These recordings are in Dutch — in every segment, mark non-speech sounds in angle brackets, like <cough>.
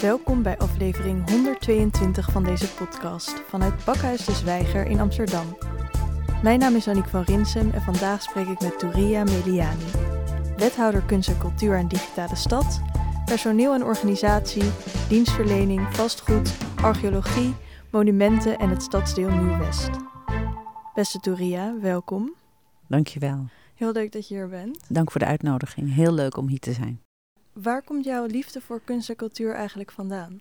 Welkom bij aflevering 122 van deze podcast vanuit Bakhuis de Zwijger in Amsterdam. Mijn naam is Annick van Rinsem en vandaag spreek ik met Touria Meliani, wethouder kunst en cultuur en digitale stad, personeel en organisatie, dienstverlening, vastgoed, archeologie, monumenten en het stadsdeel Nieuw-West. Beste Touria, welkom. Dankjewel. Heel leuk dat je hier bent. Dank voor de uitnodiging. Heel leuk om hier te zijn. Waar komt jouw liefde voor kunst en cultuur eigenlijk vandaan?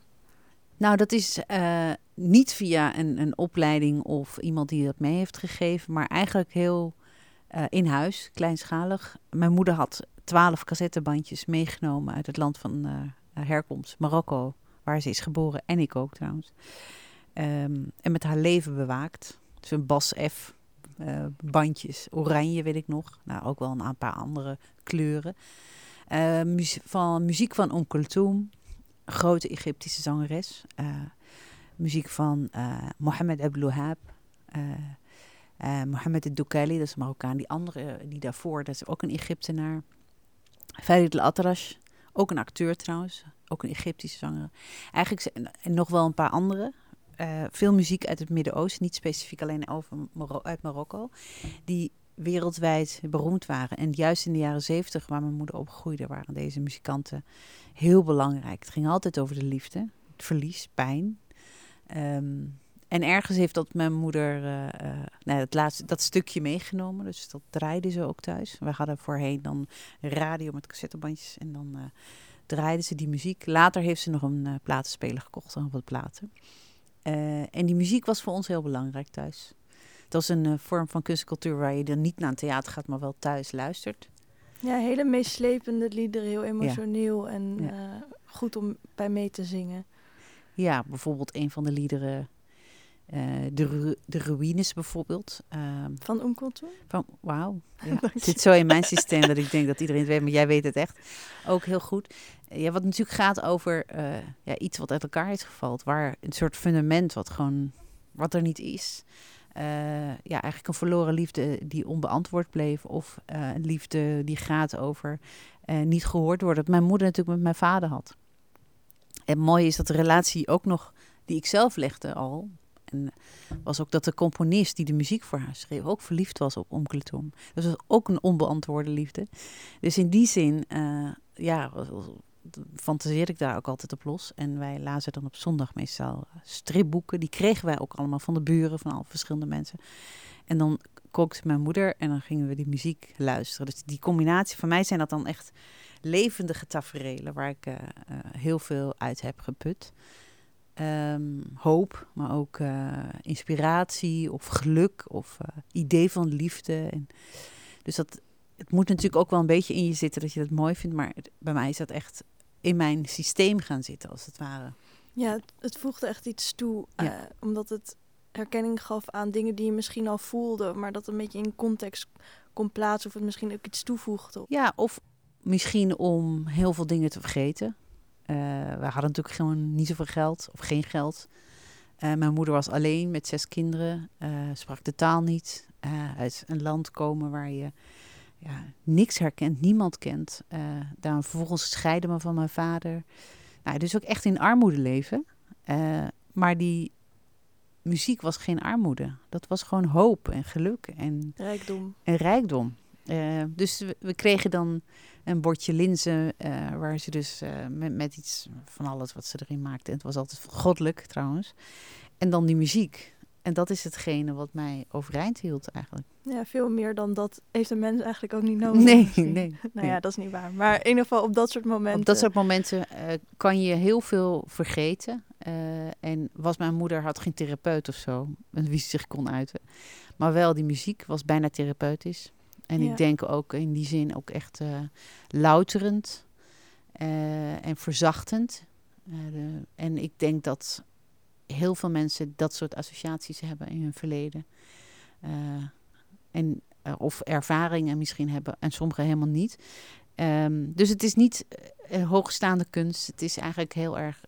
Nou, dat is uh, niet via een, een, opleiding of iemand die dat mee heeft gegeven, maar eigenlijk heel uh, in huis, kleinschalig. Mijn moeder had twaalf cassettebandjes meegenomen uit het land van uh, herkomst, Marokko, waar ze is geboren en ik ook trouwens. Um, en met haar leven bewaakt. Dus een Bas F. bandjes, oranje weet ik nog. Nou, ook wel een paar andere kleuren. Uh, van muziek van Om Kulthum, grote Egyptische zangeres. Uh, muziek van uh, Mohammed Abdulwahab. Mohammed El-Doukali, dat is een Marokkaan. Die andere, die daarvoor, dat is ook een Egyptenaar. Farid Al-Atrash, ook een acteur trouwens. Ook een Egyptische zanger. Eigenlijk en nog wel een paar andere. veel muziek uit het Midden-Oosten, niet specifiek alleen over uit Marokko. Die wereldwijd beroemd waren. En juist in de jaren zeventig, waar mijn moeder opgroeide, waren deze muzikanten heel belangrijk. Het ging altijd over de liefde, het verlies, pijn. Um, en ergens heeft dat mijn moeder uh, uh, nou, dat, laatste, dat stukje meegenomen. Dus dat draaide ze ook thuis. We hadden voorheen dan radio met cassettebandjes en dan uh, draaide ze die muziek. Later heeft ze nog een platenspeler gekocht en wat platen. en die muziek was voor ons heel belangrijk thuis. Dat is een uh, vorm van kunstcultuur waar je dan niet naar een theater gaat, maar wel thuis luistert. Ja, hele meeslepende liederen, heel emotioneel ja. en ja. Uh, goed om bij mee te zingen. Ja, bijvoorbeeld een van de liederen, uh, de, ru de Ruïnes bijvoorbeeld. van Umkultu? Van, wauw. <laughs> Ja. het zit zo in mijn systeem dat ik denk dat iedereen het weet, maar jij weet het echt ook heel goed. Ja, wat natuurlijk gaat over ja, iets wat uit elkaar is gevallen, waar een soort fundament wat gewoon, wat er niet is. Uh, ja, eigenlijk een verloren liefde die onbeantwoord bleef. Of uh, een liefde die gaat over uh, niet gehoord worden. Dat mijn moeder natuurlijk met mijn vader had. En mooi is dat de relatie ook nog, die ik zelf legde al. En was ook dat de componist die de muziek voor haar schreef ook verliefd was op Onkel. Dus dat was ook een onbeantwoorde liefde. Dus in die zin, ja, fantaseerde ik daar ook altijd op los. En wij lazen dan op zondag meestal stripboeken. Die kregen wij ook allemaal van de buren, van al verschillende mensen. En dan kookte mijn moeder en dan gingen we die muziek luisteren. Dus die combinatie, van mij zijn dat dan echt levendige tafereelen waar ik uh, uh, heel veel uit heb geput. Um, hoop, maar ook inspiratie of geluk of idee van liefde. En dus dat, het moet natuurlijk ook wel een beetje in je zitten dat je dat mooi vindt. Maar bij mij is dat echt in mijn systeem gaan zitten, als het ware. Ja, het, het voegde echt iets toe, ja. uh, omdat het herkenning gaf aan dingen die je misschien al voelde, maar dat een beetje in context kon plaatsen of het misschien ook iets toevoegde. Ja, of misschien om heel veel dingen te vergeten. Uh, we hadden natuurlijk gewoon niet zoveel geld of geen geld. Uh, mijn moeder was alleen met zes kinderen, sprak de taal niet. uit een land komen waar je ja, niks herkent, niemand kent. Uh, daar vervolgens scheiden me van mijn vader. Nou, dus ook echt in armoede leven. Uh, maar die muziek was geen armoede. Dat was gewoon hoop en geluk en rijkdom. En rijkdom. Uh, dus we, we, kregen dan een bordje linzen waar ze dus met, met iets van alles wat ze erin maakte. En het was altijd goddelijk trouwens. En dan die muziek. En dat is hetgene wat mij overeind hield eigenlijk. Ja, veel meer dan dat heeft een mens eigenlijk ook niet nodig. Nee, nee. <laughs> nou ja, dat is niet waar. Maar in ieder geval op dat soort momenten. Op dat soort momenten uh, kan je heel veel vergeten. Uh, en was mijn moeder had geen therapeut of zo, <laughs> wie ze zich kon uiten. Maar wel die muziek was bijna therapeutisch. En ja. ik denk ook in die zin ook echt uh, louterend en verzachtend. De, en ik denk dat heel veel mensen dat soort associaties hebben in hun verleden. Uh, en, uh, of ervaringen misschien hebben en sommigen helemaal niet. Um, dus het is niet uh, hoogstaande kunst. Het is eigenlijk heel erg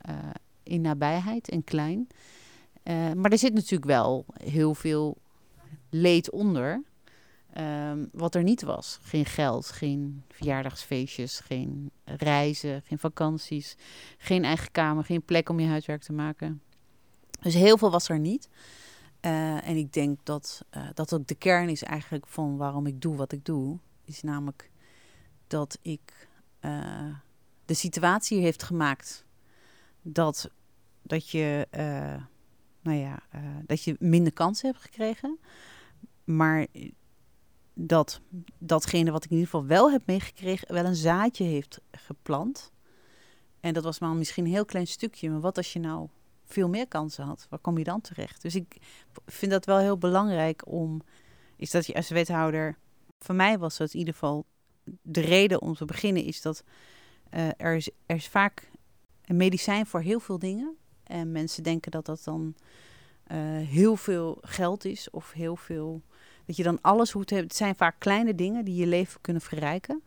in nabijheid en klein. maar er zit natuurlijk wel heel veel leed onder. ehm, wat er niet was. Geen geld, geen verjaardagsfeestjes, geen reizen, geen vakanties, geen eigen kamer, geen plek om je huiswerk te maken. Dus heel veel was er niet. Eh, en ik denk dat uh, dat ook de kern is eigenlijk van waarom ik doe wat ik doe. Is namelijk dat ik uh, de situatie heeft gemaakt dat, dat, je, nou ja, dat je minder kansen hebt gekregen. Maar dat datgene wat ik in ieder geval wel heb meegekregen, wel een zaadje heeft geplant. En dat was maar misschien een heel klein stukje. Maar wat als je nou veel meer kansen had, waar kom je dan terecht? Dus ik vind dat wel heel belangrijk om, is dat je als wethouder, voor mij was dat in ieder geval de reden om te beginnen, is dat uh, er, is, er is vaak een medicijn voor heel veel dingen. En mensen denken dat dat dan uh, heel veel geld is of heel veel. Dat je dan alles hoeft te hebben. Het zijn vaak kleine dingen die je leven kunnen verrijken.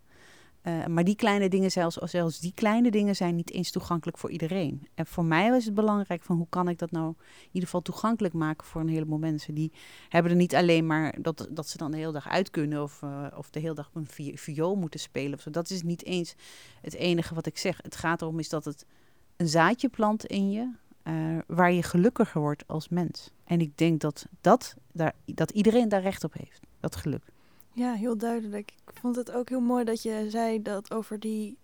Uh, maar die kleine dingen, zelfs, zelfs die kleine dingen, zijn niet eens toegankelijk voor iedereen. En voor mij was het belangrijk van hoe kan ik dat nou in ieder geval toegankelijk maken voor een heleboel mensen. Die hebben er niet alleen maar dat, dat ze dan de hele dag uit kunnen of, uh, of de hele dag een vi viool moeten spelen. Of zo. Dat is niet eens het enige wat ik zeg. Het gaat erom is dat het een zaadje plant in je, uh, waar je gelukkiger wordt als mens. En ik denk dat, dat, daar, dat iedereen daar recht op heeft, dat geluk. Ja, heel duidelijk. Ik vond het ook heel mooi dat je zei dat over die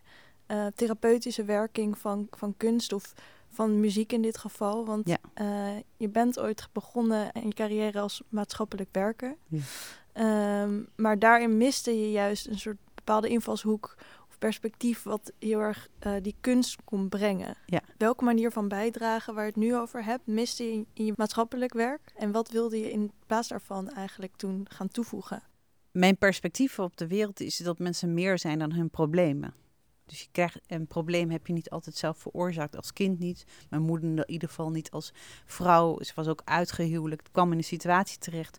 uh, therapeutische werking van, van kunst of van muziek in dit geval. Want ja. uh, je bent ooit begonnen in je carrière als maatschappelijk werker. Ja. Um, maar daarin miste je juist een soort bepaalde invalshoek of perspectief wat heel erg uh, die kunst kon brengen. Ja. Welke manier van bijdragen waar je het nu over hebt, miste je in, in je maatschappelijk werk? En wat wilde je in plaats daarvan eigenlijk toen gaan toevoegen? Mijn perspectief op de wereld is dat mensen meer zijn dan hun problemen. Dus je krijgt een probleem heb je niet altijd zelf veroorzaakt. Als kind niet. Mijn moeder in ieder geval niet als vrouw. Ze was ook uitgehuwelijkd. kwam in een situatie terecht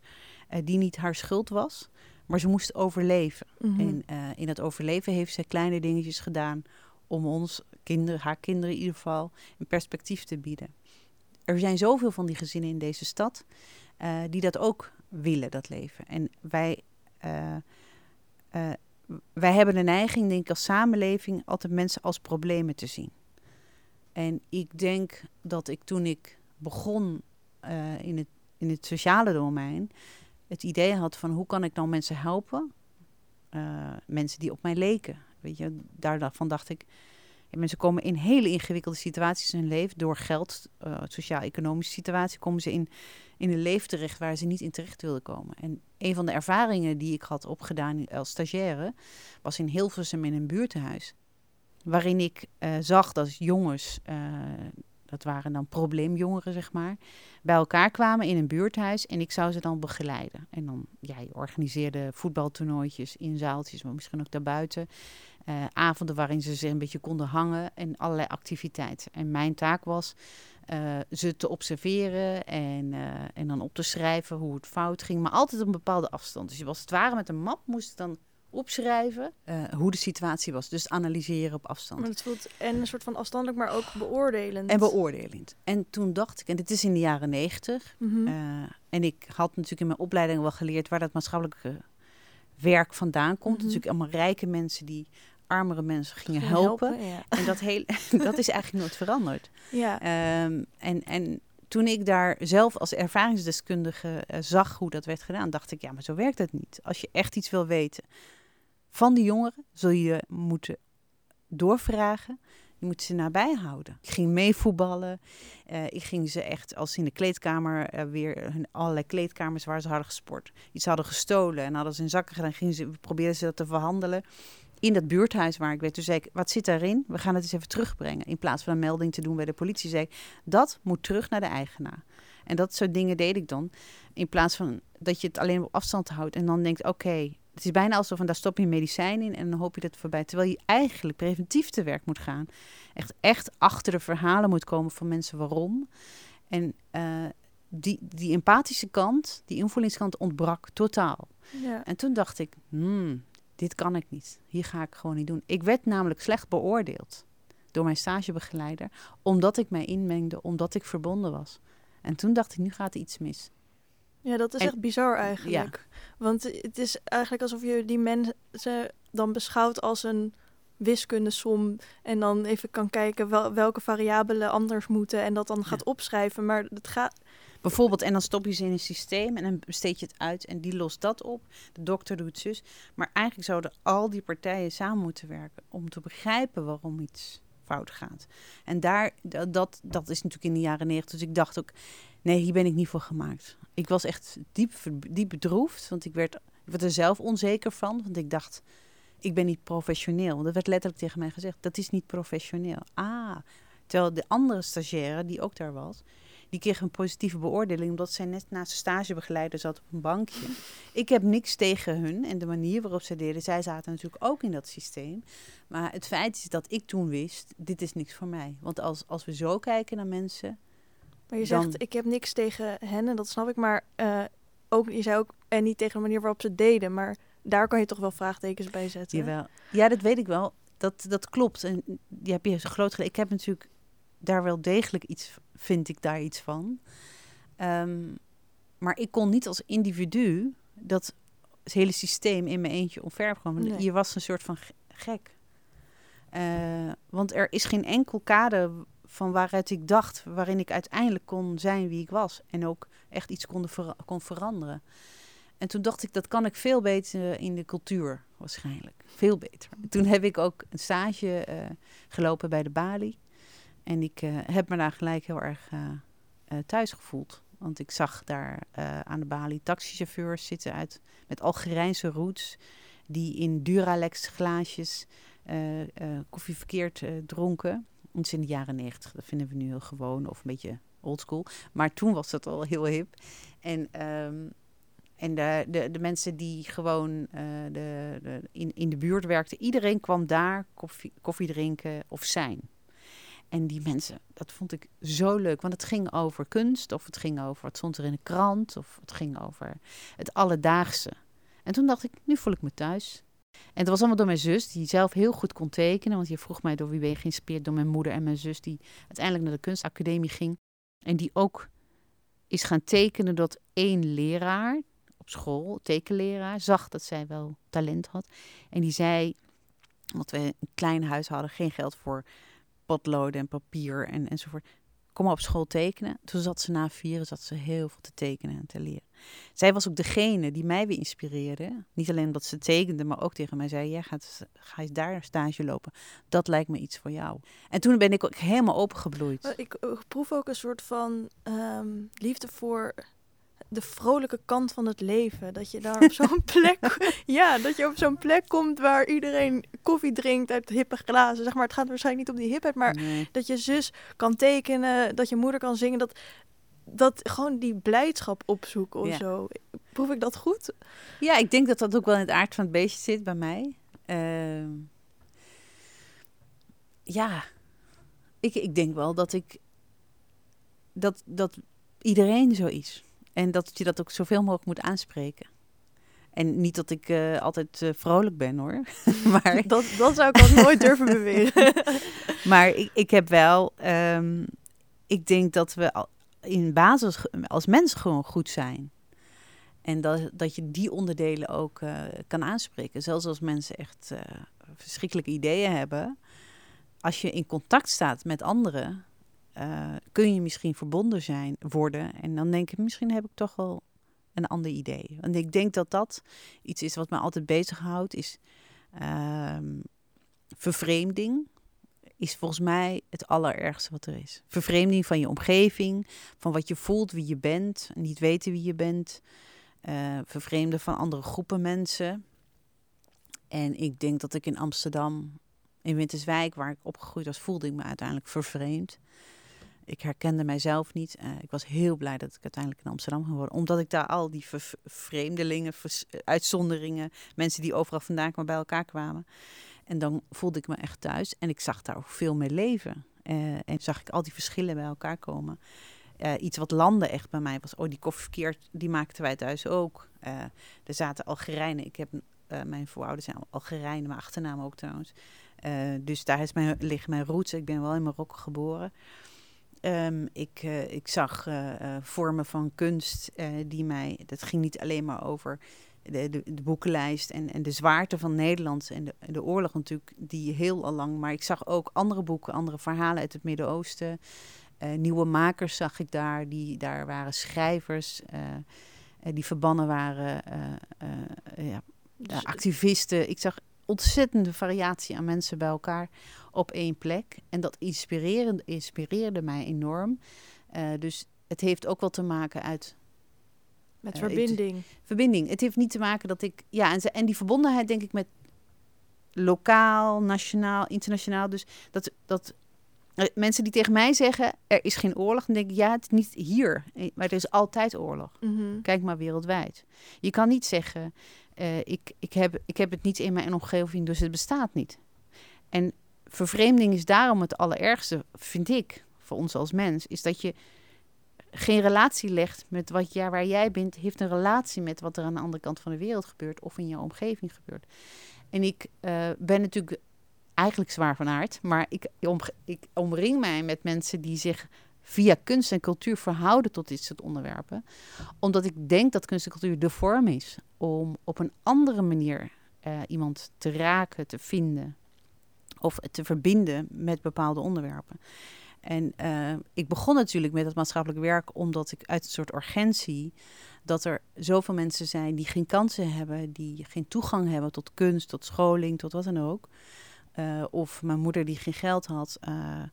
uh, die niet haar schuld was. Maar ze moest overleven. Mm-hmm. En uh, in dat overleven heeft ze kleine dingetjes gedaan om ons kinderen, haar kinderen in ieder geval, een perspectief te bieden. Er zijn zoveel van die gezinnen in deze stad uh, die dat ook willen, dat leven. En wij uh, uh, wij hebben de neiging, denk ik, als samenleving altijd mensen als problemen te zien. En ik denk dat ik toen ik begon uh, in, het, in het sociale domein, het idee had van hoe kan ik nou mensen helpen? mensen die op mij leken. Weet je, daarvan dacht ik, ja, mensen komen in hele ingewikkelde situaties in hun leven. Door geld, sociaal-economische situatie, komen ze in in een leven terecht waar ze niet in terecht wilden komen. En een van de ervaringen die ik had opgedaan als stagiaire was in Hilversum in een buurtenhuis. Waarin ik uh, zag dat jongens, uh, dat waren dan probleemjongeren zeg maar, bij elkaar kwamen in een buurthuis en ik zou ze dan begeleiden. En dan, ja, je organiseerde voetbaltoernooitjes in zaaltjes, maar misschien ook daarbuiten. Uh, avonden waarin ze zich een beetje konden hangen en allerlei activiteiten. En mijn taak was uh, ze te observeren en, uh, en dan op te schrijven hoe het fout ging, maar altijd op een bepaalde afstand. Dus je was het ware met een map, moest dan opschrijven uh, hoe de situatie was. Dus analyseren op afstand. Maar het voelt en een soort van afstandelijk, maar ook beoordelend. En beoordelend. En toen dacht ik, en dit is in de jaren negentig, mm -hmm. en ik had natuurlijk in mijn opleiding wel geleerd waar dat maatschappelijke werk vandaan komt. Mm -hmm. Natuurlijk allemaal rijke mensen die armere mensen gingen helpen. helpen ja. En dat, heel, <laughs> <laughs> dat is eigenlijk nooit veranderd. Ja. Um, en, en toen ik daar zelf als ervaringsdeskundige uh, zag hoe dat werd gedaan, dacht ik, ja, maar zo werkt het niet. Als je echt iets wil weten van die jongeren, zul je moeten doorvragen. Je moet ze nabij houden. Ik ging meevoetballen. Uh, ik ging ze echt, als ze in de kleedkamer uh, weer hun allerlei kleedkamers waar ze hadden gesport, iets hadden gestolen en hadden ze in zakken gedaan, gingen ze, probeerden ze dat te verhandelen in dat buurthuis waar ik werd. Toen zei ik, wat zit daarin? We gaan het eens even terugbrengen. In plaats van een melding te doen bij de politie, zei ik, dat moet terug naar de eigenaar. En dat soort dingen deed ik dan. In plaats van dat je het alleen op afstand houdt en dan denkt, oké, het is bijna alsof en daar stop je medicijn in en dan hoop je dat het voorbij. Terwijl je eigenlijk preventief te werk moet gaan. Echt, echt achter de verhalen moet komen van mensen waarom. En uh, die, die empathische kant, die invoelingskant ontbrak totaal. Ja. En toen dacht ik, hmm, dit kan ik niet. Hier ga ik gewoon niet doen. Ik werd namelijk slecht beoordeeld door mijn stagebegeleider, omdat ik mij inmengde, omdat ik verbonden was. En toen dacht ik, nu gaat er iets mis. Ja, dat is echt bizar eigenlijk. Want het is eigenlijk alsof je die mensen dan beschouwt als een wiskundesom en dan even kan kijken wel, welke variabelen anders moeten en dat dan gaat opschrijven. Maar het gaat. Bijvoorbeeld, en dan stop je ze in een systeem en dan besteed je het uit en die lost dat op. De dokter doet zus. Maar eigenlijk zouden al die partijen samen moeten werken om te begrijpen waarom iets fout gaat. En daar, dat, dat is natuurlijk in de jaren negentig. Dus ik dacht ook, nee, hier ben ik niet voor gemaakt. Ik was echt diep, diep bedroefd, want ik werd, ik werd er zelf onzeker van. Want ik dacht, ik ben niet professioneel. Dat werd letterlijk tegen mij gezegd, dat is niet professioneel. Ah, terwijl de andere stagiaire, die ook daar was, die kreeg een positieve beoordeling omdat zij net naast de stagebegeleider zat op een bankje. Ik heb niks tegen hun en de manier waarop ze deden. Zij zaten natuurlijk ook in dat systeem. Maar het feit is dat ik toen wist, dit is niks voor mij. Want als, als we zo kijken naar mensen... Maar je zegt, ik heb niks tegen hen en dat snap ik. Maar uh, ook, je zei ook, en niet tegen de manier waarop ze deden. Maar daar kan je toch wel vraagtekens bij zetten. Jawel. Ja, dat weet ik wel. Dat, dat klopt. En je hebt je groot gelijk. Ik heb natuurlijk daar wel degelijk iets, vind ik daar iets van. Ehm, maar ik kon niet als individu dat het hele systeem in mijn eentje omverkomen. Nee. Je was een soort van gek. Uh, want er is geen enkel kader van waaruit ik dacht, waarin ik uiteindelijk kon zijn wie ik was. En ook echt iets kon, kon veranderen. En toen dacht ik, dat kan ik veel beter in de cultuur waarschijnlijk. Veel beter. Toen heb ik ook een stage uh, gelopen bij de Bali. En ik uh, heb me daar gelijk heel erg uh, thuis gevoeld. Want ik zag daar aan de Bali taxichauffeurs zitten uit, met Algerijnse roots. Die in Duralex glaasjes koffie verkeerd dronken. Is in de jaren negentig. Dat vinden we nu heel gewoon of een beetje oldschool. Maar toen was dat al heel hip. En... Um, en de, de, de mensen die gewoon uh, de, de, in, in de buurt werkten, iedereen kwam daar koffie, koffie drinken of zijn. En die mensen, dat vond ik zo leuk, want het ging over kunst, of het ging over, het stond er in de krant, of het ging over het alledaagse. En toen dacht ik, nu voel ik me thuis. En dat was allemaal door mijn zus, die zelf heel goed kon tekenen. Want je vroeg mij door wie ben je geïnspireerd? Door mijn moeder en mijn zus, die uiteindelijk naar de kunstacademie ging. En die ook is gaan tekenen dat één leraar, school, tekenleraar, zag dat zij wel talent had. En die zei, omdat we een klein huis hadden, geen geld voor potloden en papier en, enzovoort. Kom op school tekenen. Toen zat ze na vieren, zat ze heel veel te tekenen en te leren. Zij was ook degene die mij weer inspireerde. Niet alleen omdat ze tekende, maar ook tegen mij zei: Jij gaat, ga eens daar stage lopen. Dat lijkt me iets voor jou. En toen ben ik ook helemaal opengebloeid. Ik, proef ook een soort van um, liefde voor de vrolijke kant van het leven. Dat je daar op zo'n <laughs> plek, ja, dat je op zo'n plek komt waar iedereen koffie drinkt uit hippe glazen. Zeg maar, het gaat waarschijnlijk niet om die hipheid, maar dat je zus kan tekenen, dat je moeder kan zingen, dat, dat gewoon die blijdschap opzoeken of zo. Proef ik dat goed? Ja, ik denk dat dat ook wel in het aard van het beestje zit bij mij. Uh, ja, ik, ik denk wel dat ik dat, dat iedereen zo is. En dat je dat ook zoveel mogelijk moet aanspreken. En niet dat ik uh, altijd uh, vrolijk ben hoor. <laughs> maar <laughs> dat, dat zou ik ook nooit durven beweren. <laughs> maar ik, ik heb wel. Um, ik denk dat we in basis als mens gewoon goed zijn. En dat, dat je die onderdelen ook uh, kan aanspreken. Zelfs als mensen echt verschrikkelijke ideeën hebben. Als je in contact staat met anderen, uh, kun je misschien verbonden zijn, worden. En dan denk ik, misschien heb ik toch wel een ander idee. Want ik denk dat dat iets is wat me altijd bezighoudt, is uh, vervreemding. Is volgens mij het allerergste wat er is. Vervreemding van je omgeving, van wat je voelt, wie je bent, niet weten wie je bent. Uh, vervreemden van andere groepen mensen. En ik denk dat ik in Amsterdam, in Winterswijk, waar ik opgegroeid was, voelde ik me uiteindelijk vervreemd ik herkende mijzelf niet. Uh, ik was heel blij dat ik uiteindelijk in Amsterdam geworden. Omdat ik daar al die vreemdelingen, uitzonderingen, mensen die overal vandaan kwamen, bij elkaar kwamen. En dan voelde ik me echt thuis. En ik zag daar ook veel meer leven. Uh, en zag ik al die verschillen bij elkaar komen. Iets wat landde echt bij mij was, oh die koffie verkeerd, die maakten wij thuis ook. er zaten Algerijnen. Ik heb, mijn voorouders zijn Algerijnen, mijn achternaam ook trouwens. dus daar is mijn, liggen mijn roots. Ik ben wel in Marokko geboren. Ehm, ik, uh, ik zag uh, vormen van kunst die mij. Dat ging niet alleen maar over de, de, de, boekenlijst en, en de zwaarte van Nederland en de, de oorlog natuurlijk, die heel al lang. Maar ik zag ook andere boeken, andere verhalen uit het Midden-Oosten. nieuwe makers zag ik daar, die, daar waren schrijvers die verbannen waren, ja, dus activisten. Ik zag ontzettende variatie aan mensen bij elkaar op één plek. En dat inspireerde, inspireerde mij enorm. Uh, dus het heeft ook wel te maken uit. Met uh, verbinding. Het, verbinding. Het heeft niet te maken dat ik. Ja, en, en die verbondenheid, denk ik, met lokaal, nationaal, internationaal. Dus dat, dat uh, mensen die tegen mij zeggen: er is geen oorlog, dan denk ik: ja, het is niet hier. Maar er is altijd oorlog. Mm -hmm. Kijk maar wereldwijd. Je kan niet zeggen: uh, ik, ik, heb, ik heb het niet in mijn omgeving, dus het bestaat niet. En vervreemding is daarom het allerergste, vind ik, voor ons als mens, is dat je geen relatie legt met wat jij, waar jij bent, heeft een relatie met wat er aan de andere kant van de wereld gebeurt of in je omgeving gebeurt. En ik uh, ben natuurlijk eigenlijk zwaar van aard, maar ik, ik omring mij met mensen die zich via kunst en cultuur verhouden tot dit soort onderwerpen. Omdat ik denk dat kunst en cultuur de vorm is om op een andere manier uh, iemand te raken, te vinden of te verbinden met bepaalde onderwerpen. En uh, ik begon natuurlijk met het maatschappelijk werk omdat ik uit een soort urgentie dat er zoveel mensen zijn die geen kansen hebben, die geen toegang hebben tot kunst, tot scholing, tot wat dan ook. Uh, of mijn moeder die geen geld had, uh,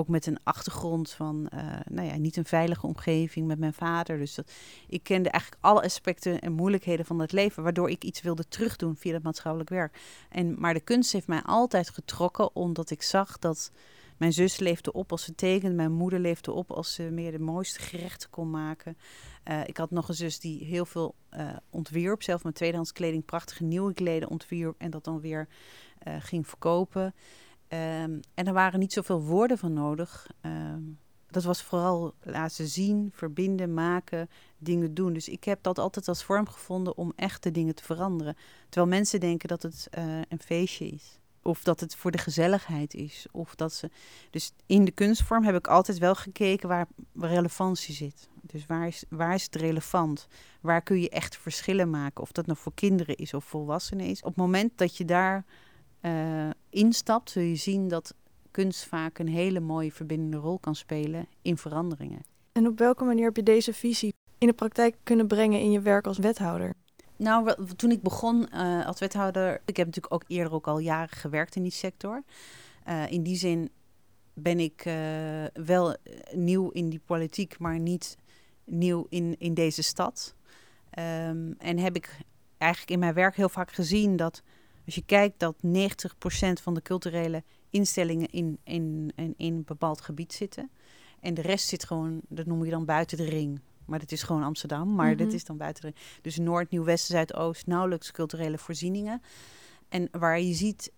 ook met een achtergrond van, uh, nou ja, niet een veilige omgeving met mijn vader. Dus dat, ik kende eigenlijk alle aspecten en moeilijkheden van het leven, waardoor ik iets wilde terugdoen via het maatschappelijk werk. En, maar de kunst heeft mij altijd getrokken, omdat ik zag dat mijn zus leefde op als ze tekende, mijn moeder leefde op als ze meer de mooiste gerechten kon maken. Uh, ik had nog een zus die heel veel uh, ontwierp, zelf met tweedehands kleding, prachtige nieuwe kleden ontwierp en dat dan weer ging verkopen. Um, en er waren niet zoveel woorden van nodig. Um, dat was vooral laten zien, verbinden, maken, dingen doen. Dus ik heb dat altijd als vorm gevonden om echte dingen te veranderen. Terwijl mensen denken dat het uh, een feestje is. Of dat het voor de gezelligheid is. Of dat ze. Dus in de kunstvorm heb ik altijd wel gekeken waar, waar relevantie zit. Dus waar is, waar is het relevant? Waar kun je echt verschillen maken? Of dat nou voor kinderen is of volwassenen is. Op het moment dat je daar uh, instapt, zul je zien dat kunst vaak een hele mooie verbindende rol kan spelen in veranderingen. En op welke manier heb je deze visie in de praktijk kunnen brengen in je werk als wethouder? Nou, toen ik begon uh, als wethouder, ik heb natuurlijk ook eerder ook al jaren gewerkt in die sector. Uh, in die zin ben ik uh, wel nieuw in die politiek, maar niet nieuw in, in deze stad. Um, en heb ik eigenlijk in mijn werk heel vaak gezien dat als je kijkt dat 90% van de culturele instellingen in, in, in, in een bepaald gebied zitten. En de rest zit gewoon, dat noem je dan buiten de ring. Maar dat is gewoon Amsterdam, maar mm dit is dan buiten de ring. Dus Noord, Nieuw, Westen, Zuidoost, nauwelijks culturele voorzieningen. En waar je ziet,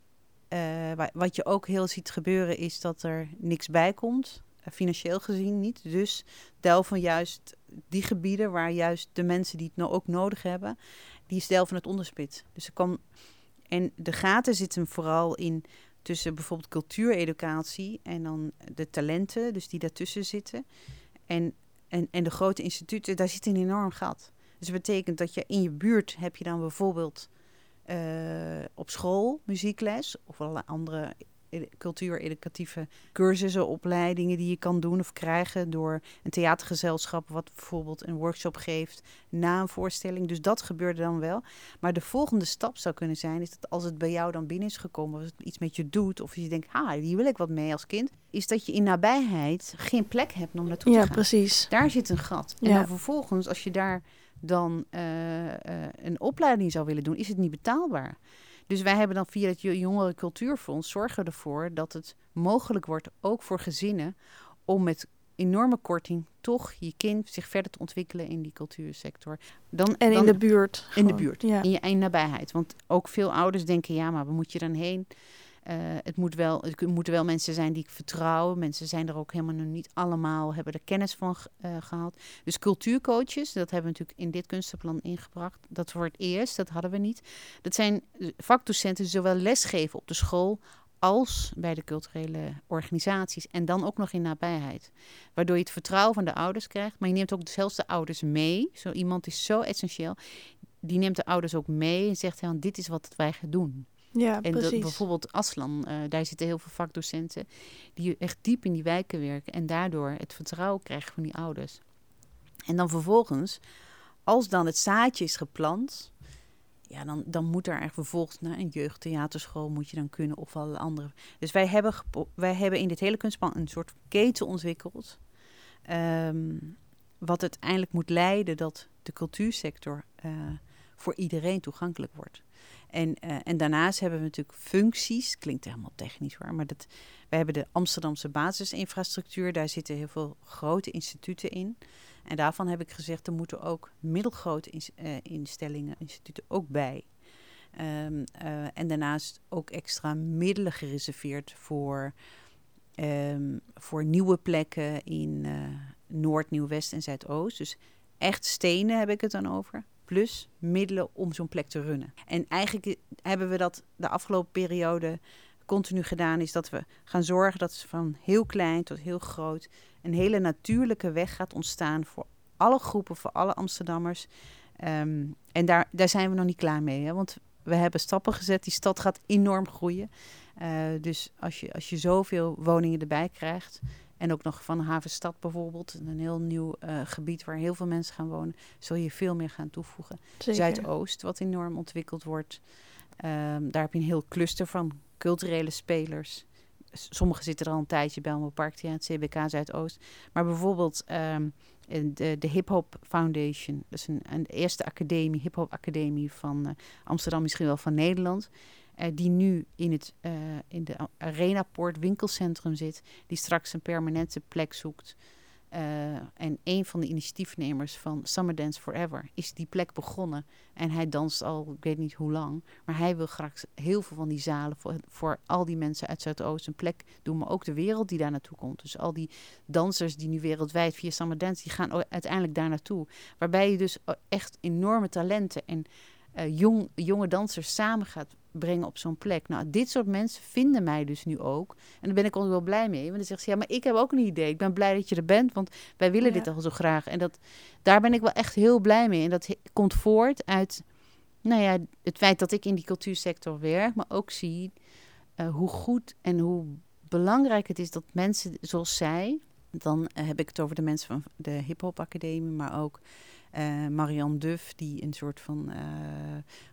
uh, wat je ook heel ziet gebeuren, is dat er niks bij komt. Uh, financieel gezien niet. Dus delven juist die gebieden waar juist de mensen die het nou ook nodig hebben, die delven het onderspit. Dus er kan en de gaten zitten vooral in tussen bijvoorbeeld cultuureducatie en dan de talenten, dus die daartussen zitten. En, en, en de grote instituten, daar zit een enorm gat. Dus dat betekent dat je in je buurt heb je dan bijvoorbeeld uh, op school muziekles of allerlei andere cultuur-educatieve cursussen, opleidingen die je kan doen of krijgen door een theatergezelschap, wat bijvoorbeeld een workshop geeft na een voorstelling. Dus dat gebeurde dan wel. Maar de volgende stap zou kunnen zijn, is dat als het bij jou dan binnen is gekomen, of het iets met je doet, of je denkt, ha, hier wil ik wat mee als kind, is dat je in nabijheid geen plek hebt om naartoe ja, te gaan. Ja, precies. Daar zit een gat. En ja. dan vervolgens, als je daar dan uh, uh, een opleiding zou willen doen, is het niet betaalbaar. Dus wij hebben dan via het Jongeren Cultuurfonds zorgen ervoor dat het mogelijk wordt, ook voor gezinnen, om met enorme korting toch je kind zich verder te ontwikkelen in die cultuursector. Dan, en dan, in de buurt. In de buurt, ja. in je in nabijheid. Want ook veel ouders denken, ja, maar waar moet je dan heen? Uh, het, moet wel, moeten wel mensen zijn die ik vertrouw. Mensen zijn er ook helemaal nog niet allemaal, hebben er kennis van uh, gehad. Dus cultuurcoaches, dat hebben we natuurlijk in dit kunstenplan ingebracht. Dat voor het eerst, dat hadden we niet. Dat zijn vakdocenten die zowel lesgeven op de school als bij de culturele organisaties en dan ook nog in nabijheid. Waardoor je het vertrouwen van de ouders krijgt, maar je neemt ook zelfs de ouders mee. Zo iemand is zo essentieel. Die neemt de ouders ook mee en zegt: dit is wat wij gaan doen. Ja, en precies. bijvoorbeeld Aslan, uh, daar zitten heel veel vakdocenten die echt diep in die wijken werken en daardoor het vertrouwen krijgen van die ouders. En dan vervolgens, als dan het zaadje is geplant, ja, dan, dan moet er vervolgens naar een jeugdtheaterschool moet je dan kunnen of alle andere. Dus wij hebben, wij hebben in dit hele kunstplan een soort keten ontwikkeld. Um, wat uiteindelijk moet leiden dat de cultuursector uh, voor iedereen toegankelijk wordt. En, uh, en daarnaast hebben we natuurlijk functies, klinkt helemaal technisch hoor, maar dat, we hebben de Amsterdamse basisinfrastructuur, daar zitten heel veel grote instituten in. En daarvan heb ik gezegd, er moeten ook middelgrote ins uh, instellingen, instituten ook bij. Um, uh, en daarnaast ook extra middelen gereserveerd voor, um, voor nieuwe plekken in Noord, Nieuw-West en Zuidoost. Dus echt stenen heb ik het dan over. Plus middelen om zo'n plek te runnen. En eigenlijk hebben we dat de afgelopen periode continu gedaan. Is dat we gaan zorgen dat van heel klein tot heel groot een hele natuurlijke weg gaat ontstaan voor alle groepen, voor alle Amsterdammers. Um, en daar, daar zijn we nog niet klaar mee. Hè? Want we hebben stappen gezet. Die stad gaat enorm groeien. Uh, dus als je, als je zoveel woningen erbij krijgt. En ook nog van Havenstad bijvoorbeeld. Een heel nieuw uh, gebied waar heel veel mensen gaan wonen. Zul je veel meer gaan toevoegen. Zeker. Zuidoost, wat enorm ontwikkeld wordt. Um, daar heb je een heel cluster van culturele spelers. Sommigen zitten er al een tijdje bij Elmo Parktheater, CBK Zuidoost. Maar bijvoorbeeld um, de, de Hip Hop Foundation. Dat is een, een eerste academie, hip hop academie van uh, Amsterdam, misschien wel van Nederland. Uh, die nu in, het, uh, in de Arenapoort winkelcentrum zit. Die straks een permanente plek zoekt. Uh, en een van de initiatiefnemers van Summer Dance Forever is die plek begonnen. En hij danst al, ik weet niet hoe lang. Maar hij wil graag heel veel van die zalen voor, voor al die mensen uit Zuidoost een plek doen. Maar ook de wereld die daar naartoe komt. Dus al die dansers die nu wereldwijd via Summer Dance, die gaan uiteindelijk daar naartoe. Waarbij je dus echt enorme talenten en uh, jong, jonge dansers samen gaat brengen op zo'n plek. Nou, dit soort mensen vinden mij dus nu ook. En daar ben ik ook wel blij mee. Want dan zegt ze, ja, maar ik heb ook een idee. Ik ben blij dat je er bent, want wij willen ja. dit al zo graag. En dat, daar ben ik wel echt heel blij mee. En dat komt voort uit, nou ja, het feit dat ik in die cultuursector werk, maar ook zie uh, hoe goed en hoe belangrijk het is dat mensen zoals zij, dan uh, heb ik het over de mensen van de Hip Hop Academie, maar ook uh, Marianne Duff, die een soort van, uh,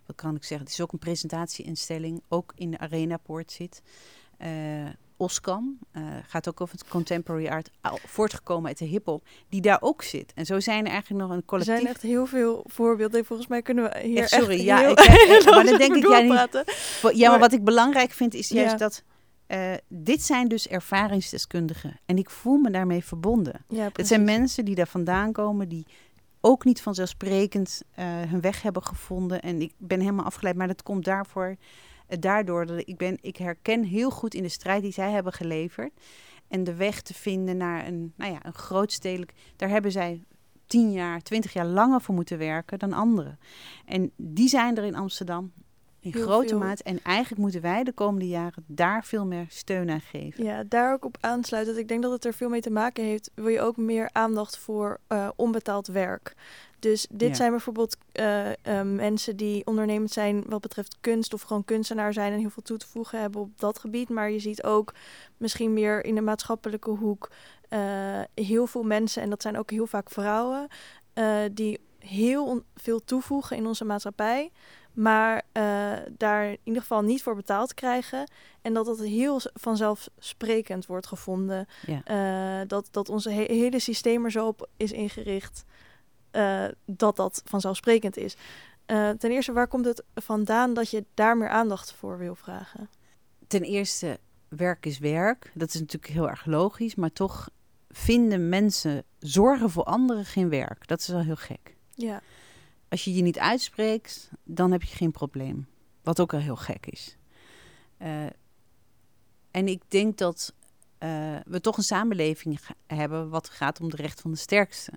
wat kan ik zeggen, het is ook een presentatieinstelling, ook in de Arenapoort zit. Uh, Oskam gaat ook over het contemporary art, voortgekomen uit de hip-hop, die daar ook zit. En zo zijn er eigenlijk nog een collectief. Er zijn echt heel veel voorbeelden. Volgens mij kunnen we hier. Echt, sorry, echt ja, heel ik, <laughs> maar dan denk ik, ja, niet, ja, maar wat ik belangrijk vind is juist Ja. dat. Uh, dit zijn dus ervaringsdeskundigen. En ik voel me daarmee verbonden. Ja, Het zijn mensen die daar vandaan komen, die ook niet vanzelfsprekend uh, hun weg hebben gevonden. En ik ben helemaal afgeleid, maar dat komt daarvoor, uh, daardoor dat ik ben, ik herken heel goed in de strijd die zij hebben geleverd. En de weg te vinden naar een, nou ja, een grootstedelijk, daar hebben zij tien jaar, twintig jaar langer voor moeten werken dan anderen. En die zijn er in Amsterdam in Heel grote veel. mate. En eigenlijk moeten wij de komende jaren daar veel meer steun aan geven. Ja, daar ook op aansluiten. Ik denk dat het er veel mee te maken heeft. Wil je ook meer aandacht voor uh, onbetaald werk? Dus dit Ja. zijn bijvoorbeeld uh, uh, mensen die ondernemend zijn wat betreft kunst of gewoon kunstenaar zijn en heel veel toe te voegen hebben op dat gebied. Maar je ziet ook misschien meer in de maatschappelijke hoek uh, heel veel mensen, en dat zijn ook heel vaak vrouwen, die heel veel toevoegen in onze maatschappij maar uh, daar in ieder geval niet voor betaald krijgen. En dat dat heel vanzelfsprekend wordt gevonden. Ja. Uh, dat, dat onze he hele systeem er zo op is ingericht uh, dat dat vanzelfsprekend is. ten eerste, waar komt het vandaan dat je daar meer aandacht voor wil vragen? Ten eerste, werk is werk. Dat is natuurlijk heel erg logisch. Maar toch vinden mensen zorgen voor anderen geen werk. Dat is wel heel gek. Ja. Als je je niet uitspreekt, dan heb je geen probleem. Wat ook al heel gek is. Uh, en ik denk dat uh, we toch een samenleving hebben wat gaat om de recht van de sterkste.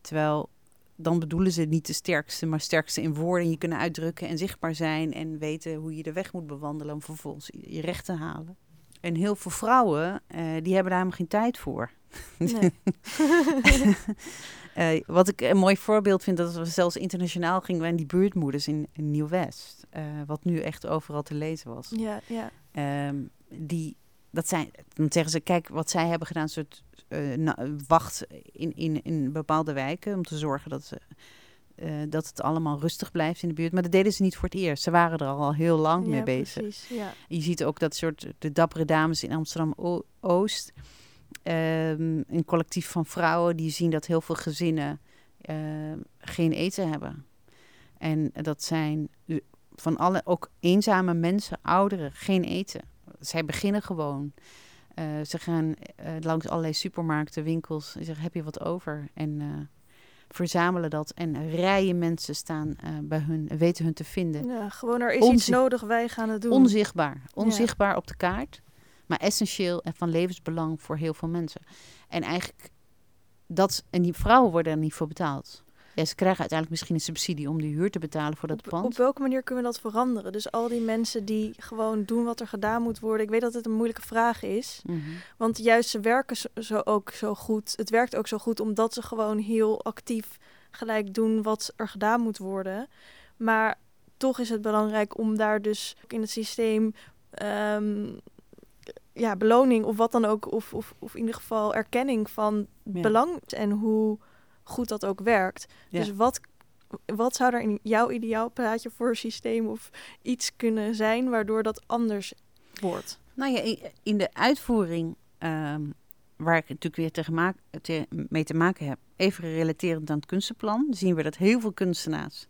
Terwijl dan bedoelen ze niet de sterkste, maar sterkste in woorden. Je kunnen uitdrukken en zichtbaar zijn en weten hoe je de weg moet bewandelen om vervolgens je recht te halen. En heel veel vrouwen, uh, die hebben daar helemaal geen tijd voor. Nee. <laughs> <laughs> uh, wat ik een mooi voorbeeld vind, dat we zelfs internationaal gingen wij in die buurtmoeders in, in Nieuw-West. Uh, wat nu echt overal te lezen was. Ja, ja. Um, die, dat zijn, dan zeggen ze, kijk wat zij hebben gedaan, een soort wacht in, in, in bepaalde wijken om te zorgen dat ze dat het allemaal rustig blijft in de buurt. Maar dat deden ze niet voor het eerst. Ze waren er al heel lang ja, mee bezig. Precies, ja. Je ziet ook dat soort de dappere dames in Amsterdam Oost. Um, een collectief van vrouwen die zien dat heel veel gezinnen uh, geen eten hebben. En dat zijn van alle, ook eenzame mensen, ouderen, geen eten. Zij beginnen gewoon. Uh, ze gaan uh, langs allerlei supermarkten, winkels. En zeggen: Heb je wat over? En verzamelen dat en rijen mensen staan uh, bij hun, weten hun te vinden. Ja, gewoon er is Onzi iets nodig, wij gaan het doen. Onzichtbaar, onzichtbaar ja. op de kaart, maar essentieel en van levensbelang voor heel veel mensen. En eigenlijk, dat, en die vrouwen worden er niet voor betaald. Ja, ze krijgen uiteindelijk misschien een subsidie om de huur te betalen voor dat op, pand. Op welke manier kunnen we dat veranderen? Dus al die mensen die gewoon doen wat er gedaan moet worden. Ik weet dat het een moeilijke vraag is. Mm -hmm. Want juist ze werken zo, zo, ook zo goed. Het werkt ook zo goed omdat ze gewoon heel actief gelijk doen wat er gedaan moet worden. Maar toch is het belangrijk om daar dus in het systeem um, ja, beloning of wat dan ook, of, of, of in ieder geval erkenning van ja. belang en hoe goed dat ook werkt. Ja. Dus wat, wat zou er in jouw ideaalplaatje voor systeem of iets kunnen zijn waardoor dat anders wordt? Nou ja, in de uitvoering, um, waar ik natuurlijk weer maak, te, mee te maken heb, even relaterend aan het kunstenplan, zien we dat heel veel kunstenaars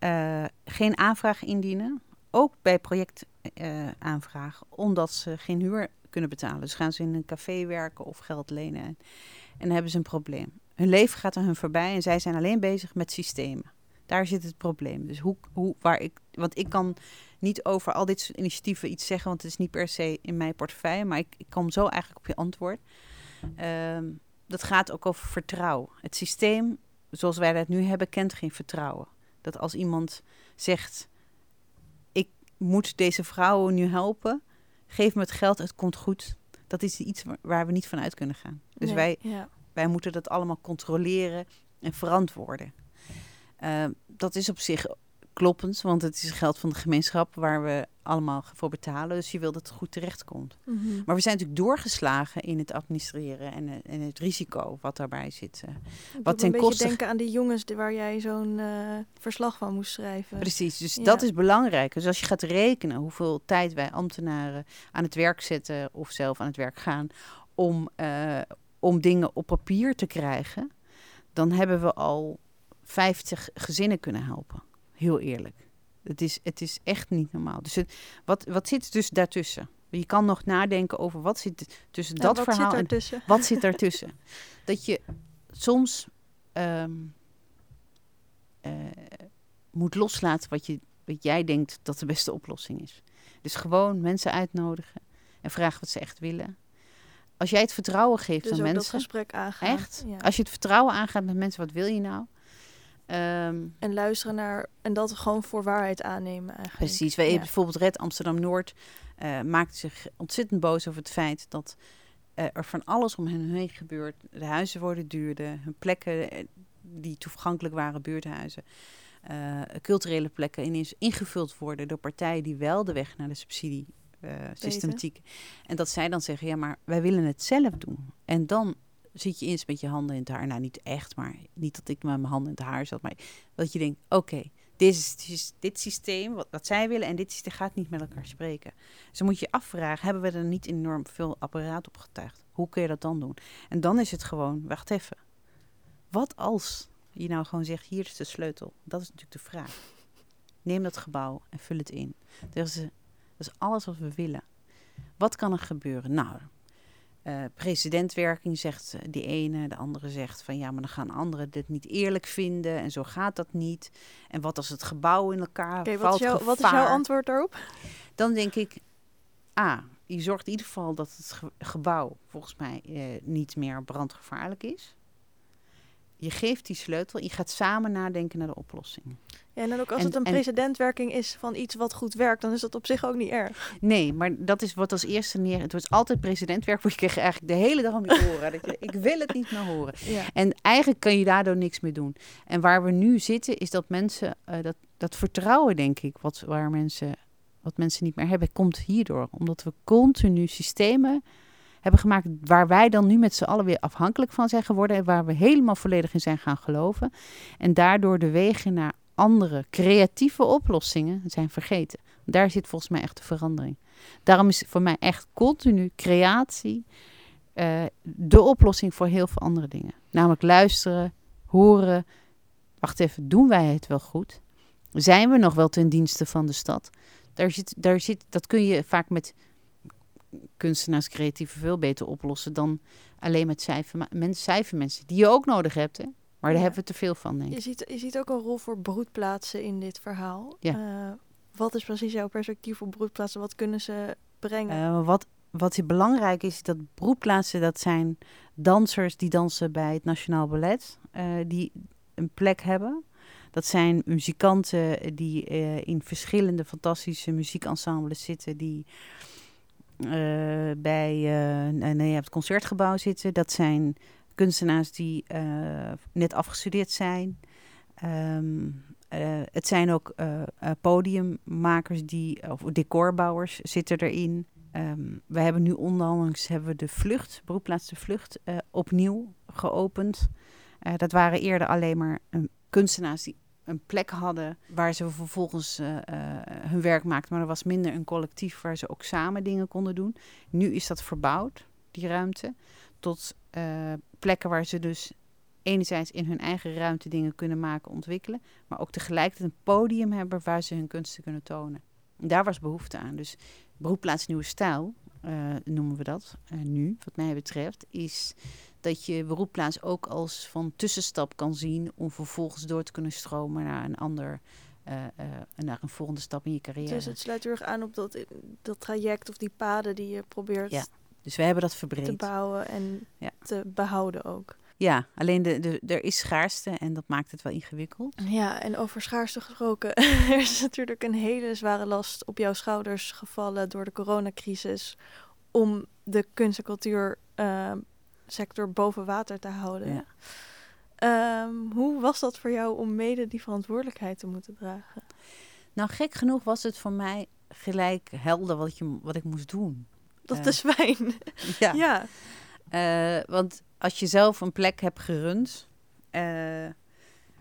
uh, geen aanvraag indienen. Ook bij projectaanvragen, uh, omdat ze geen huur kunnen betalen. Dus gaan ze in een café werken of geld lenen. En dan hebben ze een probleem. Hun leven gaat aan hun voorbij en zij zijn alleen bezig met systemen. Daar zit het probleem. Dus hoe, hoe, waar ik, want ik kan niet over al dit soort initiatieven iets zeggen, want het is niet per se in mijn portefeuille, maar ik, ik kom zo eigenlijk op je antwoord. Um, dat gaat ook over vertrouwen. Het systeem, zoals wij dat nu hebben, kent geen vertrouwen. Dat als iemand zegt, moet deze vrouwen nu helpen, geef me het geld, het komt goed. Dat is iets waar we niet van uit kunnen gaan. Dus Nee, wij, ja. wij moeten dat allemaal controleren en verantwoorden. Uh, dat is op zich kloppend, want het is geld van de gemeenschap waar we allemaal voor betalen. Dus je wil dat het goed terechtkomt. Mhm. Maar we zijn natuurlijk doorgeslagen in het administreren en, eh, en het risico wat daarbij zit. eh. Ik wat doet me ten koste- denken aan die jongens waar jij zo'n eh, verslag van moest schrijven. Precies, dus Ja. dat is belangrijk. Dus als je gaat rekenen hoeveel tijd wij ambtenaren aan het werk zetten of zelf aan het werk gaan om, eh, om dingen op papier te krijgen, dan hebben we al 50 gezinnen kunnen helpen. Heel eerlijk. Het is, het is echt niet normaal. Dus het, wat, wat zit er dus daartussen? Je kan nog nadenken over wat zit er tussen Ja, dat wat verhaal zit en wat zit daartussen? <laughs> Dat je soms ehm, eh, moet loslaten wat, je, wat jij denkt dat de beste oplossing is. Dus gewoon mensen uitnodigen en vragen wat ze echt willen. Als jij het vertrouwen geeft Dus aan dat mensen, gesprek aangaan. echt, Ja. als je het vertrouwen aangaat met mensen, wat wil je nou? Ehm, En luisteren naar en dat gewoon voor waarheid aannemen eigenlijk. Precies. Wij Ja. bijvoorbeeld Red Amsterdam Noord uh, maakte zich ontzettend boos over het feit dat uh, er van alles om hen heen gebeurt. De huizen worden duurder, hun plekken eh, die toegankelijk waren, buurthuizen, uh, culturele plekken ineens ingevuld worden door partijen die wel de weg naar de subsidie uh, systematiek. En dat zij dan zeggen, ja, maar wij willen het zelf doen. En dan zit je eens met je handen in het haar. Nou, niet echt, maar niet dat ik met mijn handen in het haar zat, maar dat je denkt, oké, dit, is, dit systeem, wat, wat zij willen en dit systeem gaat niet met elkaar spreken. Dus moet je je afvragen, hebben we er niet enorm veel apparaat op getuigd? Hoe kun je dat dan doen? En dan is het gewoon, wacht even, wat als je nou gewoon zegt, hier is de sleutel? Dat is natuurlijk de vraag. Neem dat gebouw en vul het in. Dat is, dat is alles wat we willen. Wat kan er gebeuren? Nou, uh, presidentwerking zegt die ene, de andere zegt van ja, maar dan gaan anderen dit niet eerlijk vinden en zo gaat dat niet. En wat als het gebouw in elkaar okay, valt? Wat is, jouw, wat is jouw antwoord daarop? Dan denk ik, A, je zorgt in ieder geval dat het ge gebouw volgens mij uh, niet meer brandgevaarlijk is. Je geeft die sleutel, je gaat samen nadenken naar de oplossing. Ja, en dan ook als het een precedentwerking is van iets wat goed werkt, dan is dat op zich ook niet erg. Nee, maar dat is wat als eerste neer. Het wordt altijd precedentwerk, want je krijgt eigenlijk de hele dag om je horen. dat je, ik wil het niet meer horen. Ja. En eigenlijk kan je daardoor niks meer doen. En waar we nu zitten, is dat mensen, uh, dat, dat vertrouwen, denk ik, wat, waar mensen, wat mensen niet meer hebben, komt hierdoor. Omdat we continu systemen hebben gemaakt waar wij dan nu met z'n allen weer afhankelijk van zijn geworden en waar we helemaal volledig in zijn gaan geloven. En daardoor de wegen naar andere creatieve oplossingen zijn vergeten. Daar zit volgens mij echt de verandering. Daarom is voor mij echt continu creatie uh, de oplossing voor heel veel andere dingen. Namelijk luisteren, horen. Wacht even, doen wij het wel goed? Zijn we nog wel ten dienste van de stad? Daar zit, daar zit, dat kun je vaak met kunstenaars creatieve veel beter oplossen dan alleen met cijfer, cijfermensen, die je ook nodig hebt. Hè? Maar daar hebben we te veel van, denk ik. Je ziet, je ziet ook een rol voor broedplaatsen in dit verhaal. Ja. Uh, wat is precies jouw perspectief op broedplaatsen? Wat kunnen ze brengen? Uh, wat, wat belangrijk is, dat broedplaatsen, dat zijn dansers die dansen bij het Nationaal Ballet, uh, die een plek hebben. Dat zijn muzikanten die in verschillende fantastische muziekensembles zitten, die bij nee, het concertgebouw zitten. Dat zijn kunstenaars die uh, net afgestudeerd zijn. Uh, het zijn ook podiummakers die, of decorbouwers zitten erin. Um, we hebben nu onlangs hebben we de vlucht, beroepplaats de vlucht, opnieuw geopend. dat waren eerder alleen maar kunstenaars die een plek hadden waar ze vervolgens hun werk maakten. Maar er was minder een collectief waar ze ook samen dingen konden doen. Nu is dat verbouwd, die ruimte, tot plekken waar ze dus enerzijds in hun eigen ruimte dingen kunnen maken, ontwikkelen, maar ook tegelijkertijd een podium hebben waar ze hun kunsten kunnen tonen. daar was behoefte aan. Dus beroepplaats nieuwe stijl, noemen we dat uh, nu, wat mij betreft, is dat je beroepplaats ook als van tussenstap kan zien om vervolgens door te kunnen stromen naar een ander uh, naar een volgende stap in je carrière. Dus het sluit heel erg aan op dat, dat traject of die paden die je probeert ja. Dus we hebben dat verbreed. Te bouwen en te behouden ook. Ja, alleen de, de, er is schaarste en dat maakt het wel ingewikkeld. Ja, en over schaarste gesproken. <laughs> er is natuurlijk een hele zware last op jouw schouders gevallen door de coronacrisis. Om de kunst- en cultuursector ehm, boven water te houden. Ja. Ehm, hoe was dat voor jou om mede die verantwoordelijkheid te moeten dragen? Nou, gek genoeg was het voor mij gelijk helder wat, je, wat ik moest doen. Dat is fijn. <laughs> Ja. ja. Eh, want als je zelf een plek hebt gerund uh,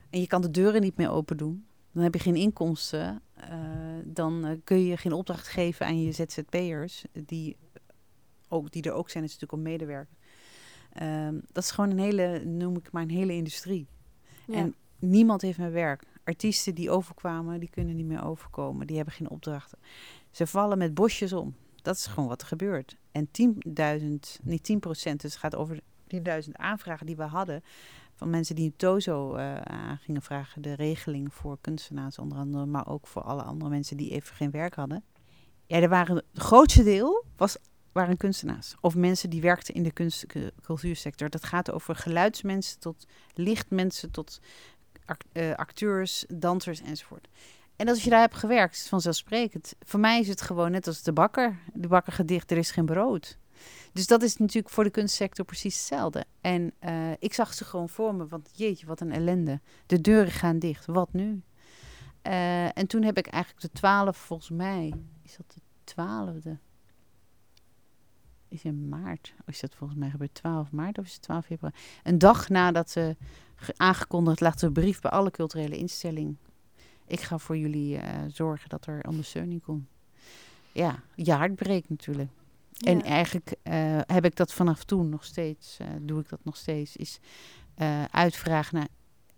en je kan de deuren niet meer open doen, dan heb je geen inkomsten. Uh, dan kun je geen opdracht geven aan je ZZP'ers, die, ook, die er ook zijn, is natuurlijk om medewerken. Ehm, dat is gewoon een hele, noem ik maar een hele industrie. En niemand heeft meer werk. Artiesten die overkwamen, die kunnen niet meer overkomen. Die hebben geen opdrachten. Ze vallen met bosjes om. Dat is gewoon wat er gebeurt. En 10.000, niet 10 procent, dus het gaat over 10.000 aanvragen die we hadden van mensen die TOZO uh, aan gingen vragen, de regeling voor kunstenaars onder andere, maar ook voor alle andere mensen die even geen werk hadden. Ja, er waren, het grootste deel was, waren kunstenaars of mensen die werkten in de kunst, cultuursector. Dat gaat over geluidsmensen tot lichtmensen tot uh, acteurs, dansers enzovoort. En als je daar hebt gewerkt, is vanzelfsprekend. Voor mij is het gewoon net als de bakker. De bakker gedicht, er is geen brood. Dus dat is natuurlijk voor de kunstsector precies hetzelfde. En uh, ik zag ze gewoon voor me, want jeetje, wat een ellende. De deuren gaan dicht, wat nu? Uh, en toen heb ik eigenlijk de twaalf, volgens mij, is dat de twaalfde? Is in maart, of is dat volgens mij gebeurd 12 maart of is het 12 februari? Een dag nadat ze aangekondigd lag een brief bij alle culturele instellingen ik ga voor jullie uh, zorgen dat er ondersteuning komt. Ja, je hart breekt natuurlijk. En eigenlijk uh, heb ik dat vanaf toen nog steeds, uh, doe ik dat nog steeds, is uitvragen naar,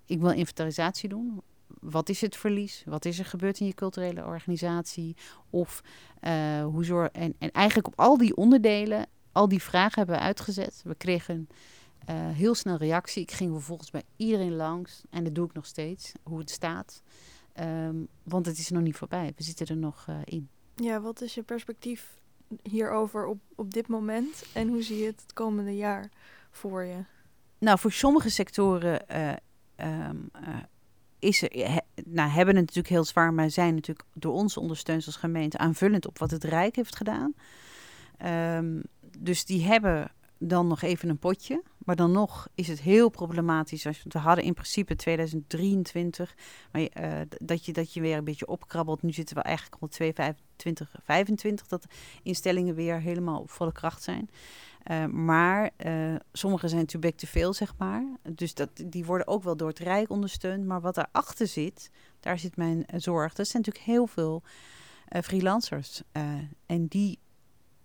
ik wil inventarisatie doen. Wat is het verlies? Wat is er gebeurd in je culturele organisatie? Of hoe zorg... En, en eigenlijk op al die onderdelen, al die vragen hebben we uitgezet. We kregen heel snel reactie. Ik ging vervolgens bij iedereen langs. En dat doe ik nog steeds, hoe het staat. Ehm, want het is nog niet voorbij. We zitten er nog uh, in. Ja, wat is je perspectief hierover op, op dit moment? En hoe zie je het komende jaar voor je? nou, voor sommige sectoren uh, um, is er, nou, hebben het natuurlijk heel zwaar, maar zijn natuurlijk door ons ondersteund als gemeente aanvullend op wat het Rijk heeft gedaan. Um, dus die hebben dan nog even een potje. Maar dan nog is het heel problematisch. Als we hadden in principe 2023, maar, uh, dat, je, dat je weer een beetje opkrabbelt. Nu zitten we eigenlijk al 2025, 25 dat instellingen weer helemaal op volle kracht zijn. Uh, maar uh, sommige zijn too big te veel, zeg maar. Dus dat, die worden ook wel door het Rijk ondersteund. Maar wat daarachter zit, daar zit mijn zorg. Dat zijn natuurlijk heel veel freelancers. en die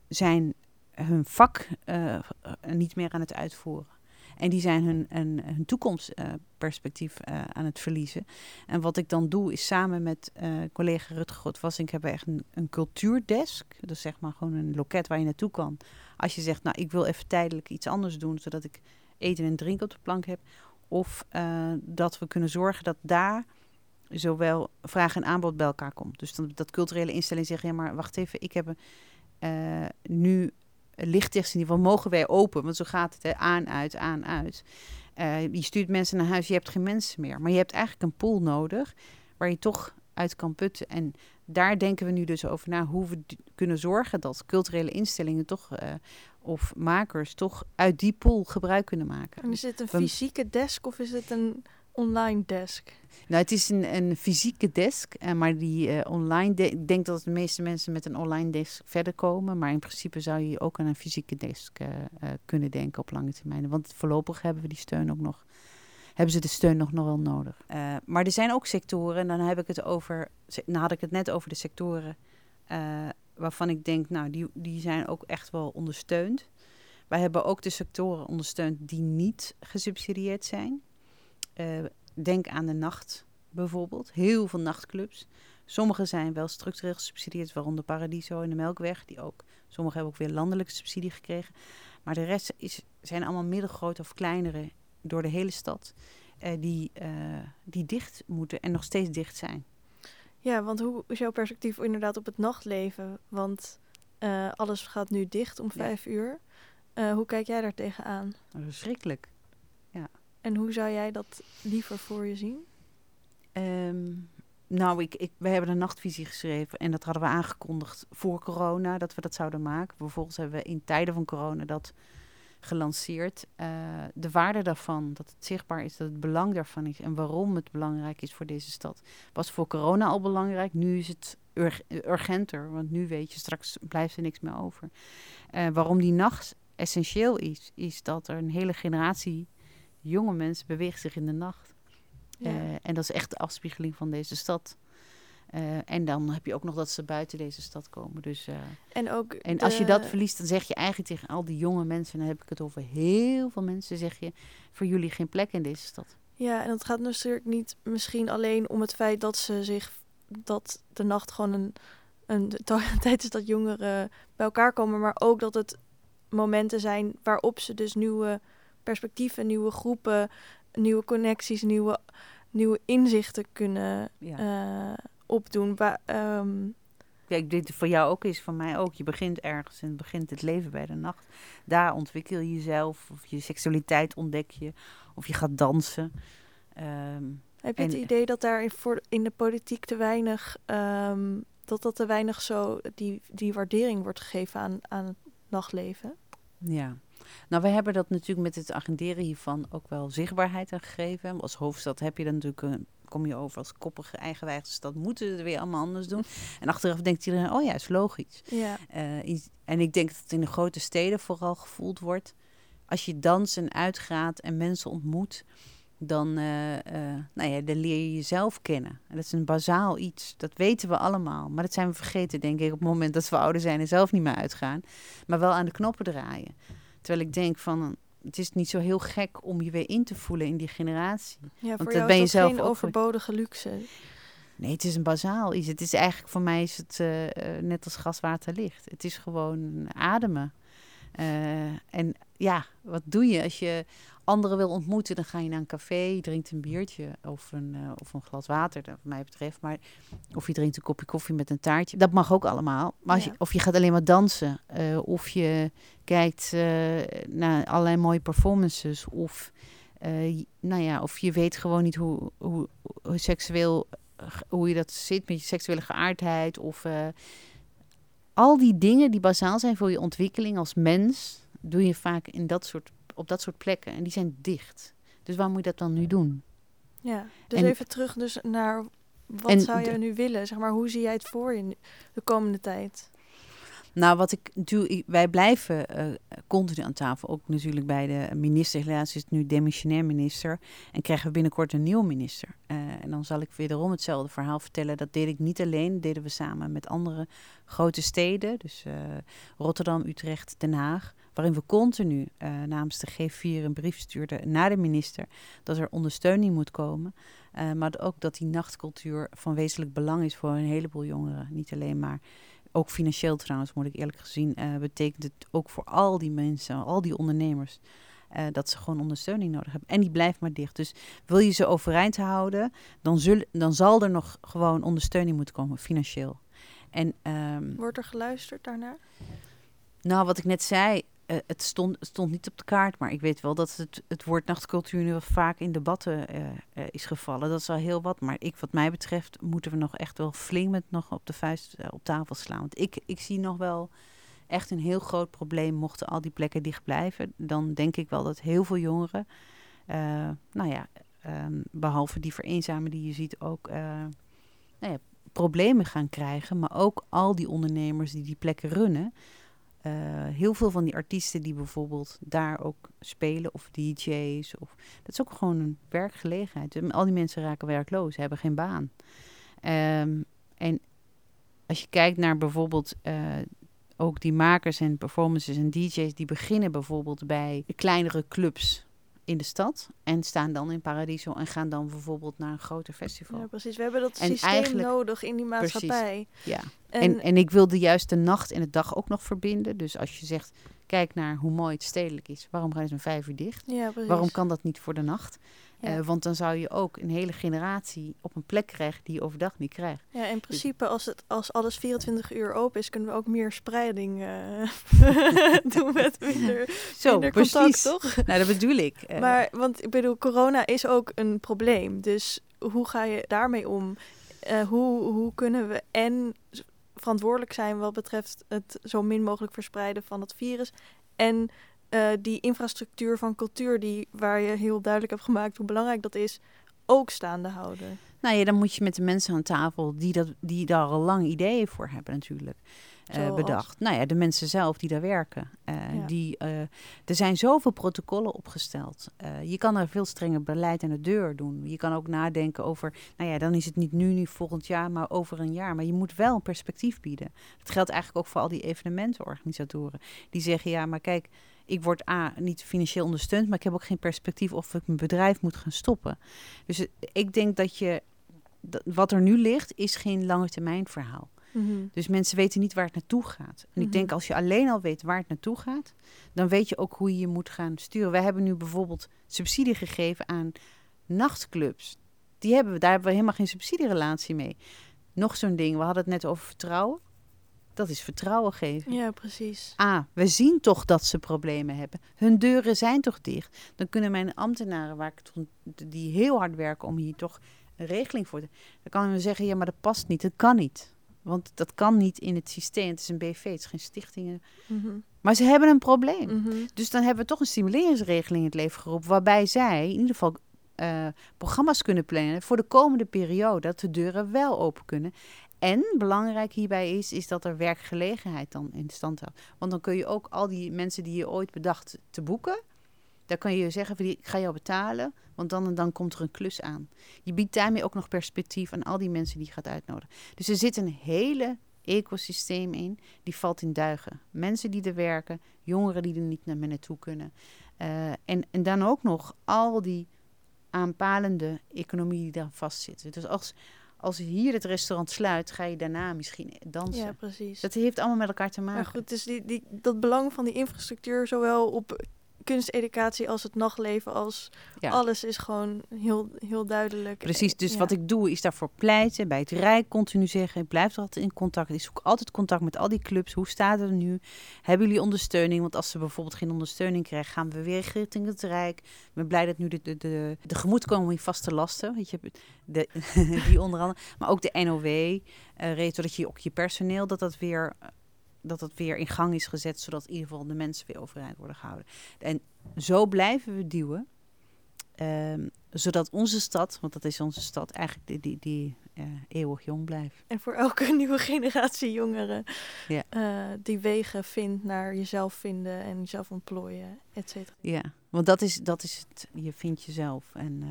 zijn hun vak uh, niet meer aan het uitvoeren. En die zijn hun, hun, toekomstperspectief uh, aan het verliezen. En wat ik dan doe, is samen met collega Rutger Godwassink hebben we echt een, een cultuurdesk. Dus zeg maar gewoon een loket waar je naartoe kan. Als je zegt, nou, ik wil even tijdelijk iets anders doen, zodat ik eten en drinken op de plank heb. Of dat we kunnen zorgen dat daar zowel vraag en aanbod bij elkaar komt. Dus dan, dat culturele instelling zeggen, ja, maar wacht even, ik heb uh, nu lichtdichtste mogen wij open. Want zo gaat het, hè, aan, uit, aan, uit. Uh, je stuurt mensen naar huis, je hebt geen mensen meer. Maar je hebt eigenlijk een pool nodig waar je toch uit kan putten. En daar denken we nu dus over na hoe we kunnen zorgen dat culturele instellingen toch uh, of makers toch uit die pool gebruik kunnen maken. En is het een fysieke desk of is het een online desk? Nou, het is een, een fysieke desk, uh, maar die uh, online... ik denk dat de meeste mensen met een online desk verder komen. Maar in principe zou je ook aan een fysieke desk uh, kunnen denken op lange termijn. Want voorlopig hebben we die steun ook nog... Hebben ze de steun nog, nog wel nodig. maar er zijn ook sectoren, en dan heb ik het over... Nou had ik het net over de sectoren waarvan ik denk... Nou, die, die zijn ook echt wel ondersteund. Wij hebben ook de sectoren ondersteund die niet gesubsidieerd zijn... Uh, denk aan de nacht bijvoorbeeld. Heel veel nachtclubs. Sommige zijn wel structureel gesubsidieerd, waaronder Paradiso en de Melkweg. Die ook, sommige hebben ook weer landelijke subsidie gekregen. Maar de rest is, zijn allemaal middelgrote of kleinere door de hele stad. Uh, die, uh, die dicht moeten en nog steeds dicht zijn. Ja, want hoe is jouw perspectief inderdaad op het nachtleven? Want uh, alles gaat nu dicht om vijf ja. uur. hoe kijk jij daar tegenaan? Verschrikkelijk. En hoe zou jij dat liever voor je zien? Um, nou, ik, we hebben een nachtvisie geschreven en dat hadden we aangekondigd voor corona dat we dat zouden maken. Vervolgens hebben we in tijden van corona dat gelanceerd. Uh, de waarde daarvan, dat het zichtbaar is, dat het belang daarvan is en waarom het belangrijk is voor deze stad. Was voor corona al belangrijk, nu is het ur urgenter, want nu weet je, straks blijft er niks meer over. Uh, waarom die nacht essentieel is, is dat er een hele generatie jonge mensen bewegen zich in de nacht. Ja. Uh, en dat is echt de afspiegeling van deze stad. Uh, en dan heb je ook nog dat ze buiten deze stad komen. Dus, uh, en ook en als je dat verliest, dan zeg je eigenlijk tegen al die jonge mensen, dan heb ik het over heel veel mensen, zeg je voor jullie geen plek in deze stad. Ja, en het gaat natuurlijk niet misschien alleen om het feit dat ze zich, dat de nacht gewoon een, <laughs> een tijd is dat jongeren bij elkaar komen, maar ook dat het momenten zijn waarop ze dus nieuwe perspectieven, nieuwe groepen, nieuwe connecties, nieuwe, nieuwe inzichten kunnen ja. uh, opdoen. Ba um, Kijk, dit voor jou ook is, voor mij ook. Je begint ergens en begint het leven bij de nacht. Daar ontwikkel je jezelf, of je seksualiteit ontdek je, of je gaat dansen. Um, Heb je het idee dat daar in, voor, in de politiek te weinig, um, dat dat te weinig zo, die, die waardering wordt gegeven aan, aan het nachtleven? Ja, nou, we hebben dat natuurlijk met het agenderen hiervan ook wel zichtbaarheid aan gegeven. Als hoofdstad heb je dan natuurlijk een kom je over als koppige eigenwijze stad, moeten we het weer allemaal anders doen. En achteraf denkt iedereen, oh ja, is logisch. Ja. Uh, en ik denk dat het in de grote steden vooral gevoeld wordt. Als je dans en uitgaat en mensen ontmoet, dan, uh, uh, nou ja, dan leer je jezelf kennen. En dat is een bazaal iets. Dat weten we allemaal. Maar dat zijn we vergeten, denk ik, op het moment dat we ouder zijn en zelf niet meer uitgaan. Maar wel aan de knoppen draaien. Terwijl ik denk van, het is niet zo heel gek om je weer in te voelen in die generatie. Ja, Want voor jou ben je zelf geen overbodige luxe. Nee, het is een bazaal iets. Het is eigenlijk voor mij is het uh, net als gas, water, licht. Het is gewoon ademen. Uh, en ja, wat doe je als je anderen wil ontmoeten, dan ga je naar een café, drinkt een biertje of een, uh, of een glas water, wat mij betreft. Maar, of je drinkt een kopje koffie met een taartje. Dat mag ook allemaal. Maar als je, of je gaat alleen maar dansen, uh, of je kijkt uh, naar allerlei mooie performances, of, nou ja, of je weet gewoon niet hoe, hoe, hoe seksueel, hoe je dat zit met je seksuele geaardheid, of al die dingen die bazaal zijn voor je ontwikkeling als mens, doe je vaak in dat soort op dat soort plekken. En die zijn dicht. Dus waar moet je dat dan nu doen? Ja, dus even terug dus naar wat zou je nu willen? Zeg maar, hoe zie jij het voor je de komende tijd? Nou, wat ik doe, wij blijven uh, continu aan tafel. Ook natuurlijk bij de minister. Helaas is het nu demissionair minister. En krijgen we binnenkort een nieuwe minister. Uh, en dan zal ik wederom hetzelfde verhaal vertellen. Dat deed ik niet alleen. Dat deden we samen met andere grote steden. Dus uh, Rotterdam, Utrecht, Den Haag. Waarin we continu namens de G4 een brief stuurden naar de minister. Dat er ondersteuning moet komen. maar ook dat die nachtcultuur van wezenlijk belang is voor een heleboel jongeren. Niet alleen maar ook financieel trouwens, moet ik eerlijk gezien, uh, betekent het ook voor al die mensen, al die ondernemers, uh, dat ze gewoon ondersteuning nodig hebben. En die blijft maar dicht. Dus wil je ze overeind houden, dan, zullen, dan zal er nog gewoon ondersteuning moeten komen, financieel. En, um, Wordt er geluisterd daarnaar? Nou, wat ik net zei, uh, het stond, stond niet op de kaart, maar ik weet wel dat het, het woord nachtcultuur nu vaak in debatten uh, uh, is gevallen. Dat is al heel wat. Maar ik, wat mij betreft, moeten we nog echt wel flink nog op de vuist op tafel slaan. Want ik, ik zie nog wel echt een heel groot probleem mochten al die plekken dicht blijven. Dan denk ik wel dat heel veel jongeren, nou ja, um, behalve die vereenzamen die je ziet, ook nou ja, problemen gaan krijgen. Maar ook al die ondernemers die die plekken runnen uh, heel veel van die artiesten die bijvoorbeeld daar ook spelen, of DJ's, of, dat is ook gewoon een werkgelegenheid. Al die mensen raken werkloos, hebben geen baan. Um, en als je kijkt naar bijvoorbeeld uh, ook die makers en performances en DJ's, die beginnen bijvoorbeeld bij kleinere clubs in de stad en staan dan in Paradiso en gaan dan bijvoorbeeld naar een groter festival. Ja, precies. We hebben dat en systeem nodig in die maatschappij. ja. En, en, en ik wilde juist de nacht en de dag ook nog verbinden. Dus als je zegt, kijk naar hoe mooi het stedelijk is. Waarom gaan ze om vijf uur dicht? Ja, precies. Waarom kan dat niet voor de nacht? Uh, want dan zou je ook een hele generatie op een plek krijgen die je overdag niet krijgt. Ja, in dus principe, als, het, als alles 24 uur open is, kunnen we ook meer spreiding uh, <laughs> doen met minder, Zo, minder precies. contact, toch? Nou, dat bedoel ik. Uh, maar, want ik bedoel, corona is ook een probleem. Dus hoe ga je daarmee om? hoe, hoe kunnen we en verantwoordelijk zijn wat betreft het zo min mogelijk verspreiden van het virus en uh, die infrastructuur van cultuur, die, waar je heel duidelijk hebt gemaakt hoe belangrijk dat is, ook staande houden. Nou ja, dan moet je met de mensen aan tafel die, dat, die daar al lang ideeën voor hebben natuurlijk. Uh, bedacht. Nou ja, de mensen zelf die daar werken. Uh, ja. die, uh, er zijn zoveel protocollen opgesteld. je kan er veel strenger beleid aan de deur doen. Je kan ook nadenken over, nou ja, dan is het niet nu, nu volgend jaar, maar over een jaar. Maar je moet wel een perspectief bieden. Dat geldt eigenlijk ook voor al die evenementenorganisatoren. Die zeggen, ja, maar kijk, ik word A, niet financieel ondersteund, maar ik heb ook geen perspectief of ik mijn bedrijf moet gaan stoppen. Dus eh, ik denk dat je, dat, wat er nu ligt, is geen lange termijn verhaal. Mm Dus mensen weten niet waar het naartoe gaat. En mm -hmm. ik denk mhm. als je alleen al weet waar het naartoe gaat, dan weet je ook hoe je je moet gaan sturen. Wij hebben nu bijvoorbeeld subsidie gegeven aan nachtclubs. Die hebben we, daar hebben we helemaal geen subsidierelatie mee. Nog zo'n ding, we hadden het net over vertrouwen. Dat is vertrouwen geven. Ja, precies. A, we zien toch dat ze problemen hebben. Hun deuren zijn toch dicht. Dan kunnen mijn ambtenaren, waar ik die heel hard werken om hier toch een regeling voor te... Dan kan we zeggen, ja, maar dat past niet. Dat kan niet. Want dat kan niet in het systeem. Het is een BV, het is geen stichtingen. Mm -hmm. Maar ze hebben een probleem. Mm -hmm. Dus dan hebben we toch een stimuleringsregeling in het leven geroepen... waarbij zij in ieder geval uh, programma's kunnen plannen voor de komende periode. Dat de deuren wel open kunnen. En belangrijk hierbij is, is dat er werkgelegenheid dan in stand houdt. Want dan kun je ook al die mensen die je ooit bedacht te boeken, daar kan je zeggen, ik ga jou betalen, want dan en dan komt er een klus aan. Je biedt daarmee ook nog perspectief aan al die mensen die je gaat uitnodigen. Dus er zit een hele ecosysteem in, die valt in duigen. Mensen die er werken, jongeren die er niet naar naartoe kunnen. Uh, en, en dan ook nog al die aanpalende economie die daar vastzitten. Dus als, als hier het restaurant sluit, ga je daarna misschien dansen. Ja, precies. Dat heeft allemaal met elkaar te maken. Maar goed, dus die, die, dat belang van die infrastructuur, zowel op kunsteducatie als het nachtleven, als alles is gewoon heel, heel duidelijk. Precies, dus wat ik doe is daarvoor pleiten, bij het Rijk continu zeggen, ik blijf altijd in contact. Ik zoek altijd contact met al die clubs. Hoe staat het er nu? Hebben jullie ondersteuning? Want als ze bijvoorbeeld geen ondersteuning krijgen, gaan we weer richting het Rijk. Ik ben blij dat nu de, de, de, de gemoedkoming vaste lasten, weet je, de, <laughs> die onder andere, maar ook de NOW, uh, eh, zodat je ook je personeel, dat dat weer dat het weer in gang is gezet, zodat in ieder geval de mensen weer overeind worden gehouden. En zo blijven we duwen, um, zodat onze stad, want dat is onze stad, eigenlijk die, die, die uh, eeuwig jong blijft. En voor elke <laughs> nieuwe generatie jongeren ja. Uh, die wegen vindt naar jezelf vinden en jezelf ontplooien, et cetera. Ja, want dat is, dat is het, je vindt jezelf en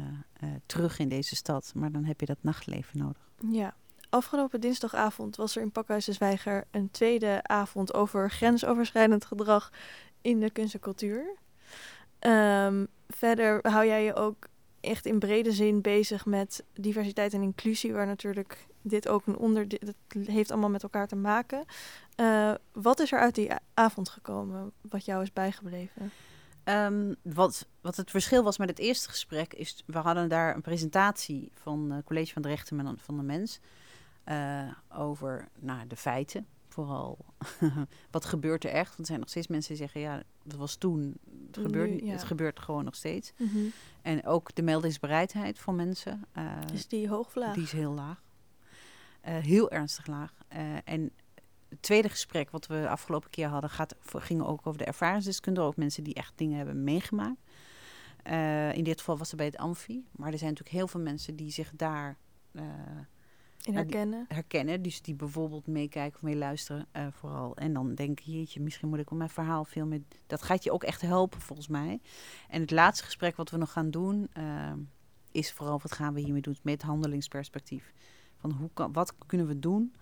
uh, terug in deze stad, maar dan heb je dat nachtleven nodig. Ja, Afgelopen dinsdagavond was er in Pakhuis de Zwijger een tweede avond over grensoverschrijdend gedrag in de kunst en cultuur. Ehm, verder hou jij je ook echt in brede zin bezig met diversiteit en inclusie, waar natuurlijk dit ook een onderdeel, heeft allemaal met elkaar te maken. Uh, wat is er uit die avond gekomen, wat jou is bijgebleven? Um, wat, wat het verschil was met het eerste gesprek, is we hadden daar een presentatie van het College van de Rechten van de Mens. Uh, over nou, de feiten. Vooral <laughs> wat gebeurt er echt? Want er zijn nog steeds mensen die zeggen: ja, dat was toen. Het, gebeurt, het gebeurt gewoon nog steeds. Mm -hmm. En ook de meldingsbereidheid van mensen. Uh, is die hoog laag? Die is heel laag. Uh, heel ernstig laag. en het tweede gesprek wat we afgelopen keer hadden, gaat, ging ook over de ervaringsdeskunde. Ook mensen die echt dingen hebben meegemaakt. in dit geval was het bij het Amfi. Maar er zijn natuurlijk heel veel mensen die zich daar in herkennen. herkennen, dus die bijvoorbeeld meekijken of meeluisteren uh, vooral. En dan denk je, jeetje, misschien moet ik op mijn verhaal veel meer... Dat gaat je ook echt helpen volgens mij. En het laatste gesprek wat we nog gaan doen, uh, is vooral wat gaan we hiermee doen met handelingsperspectief. Van hoe kan, wat kunnen we doen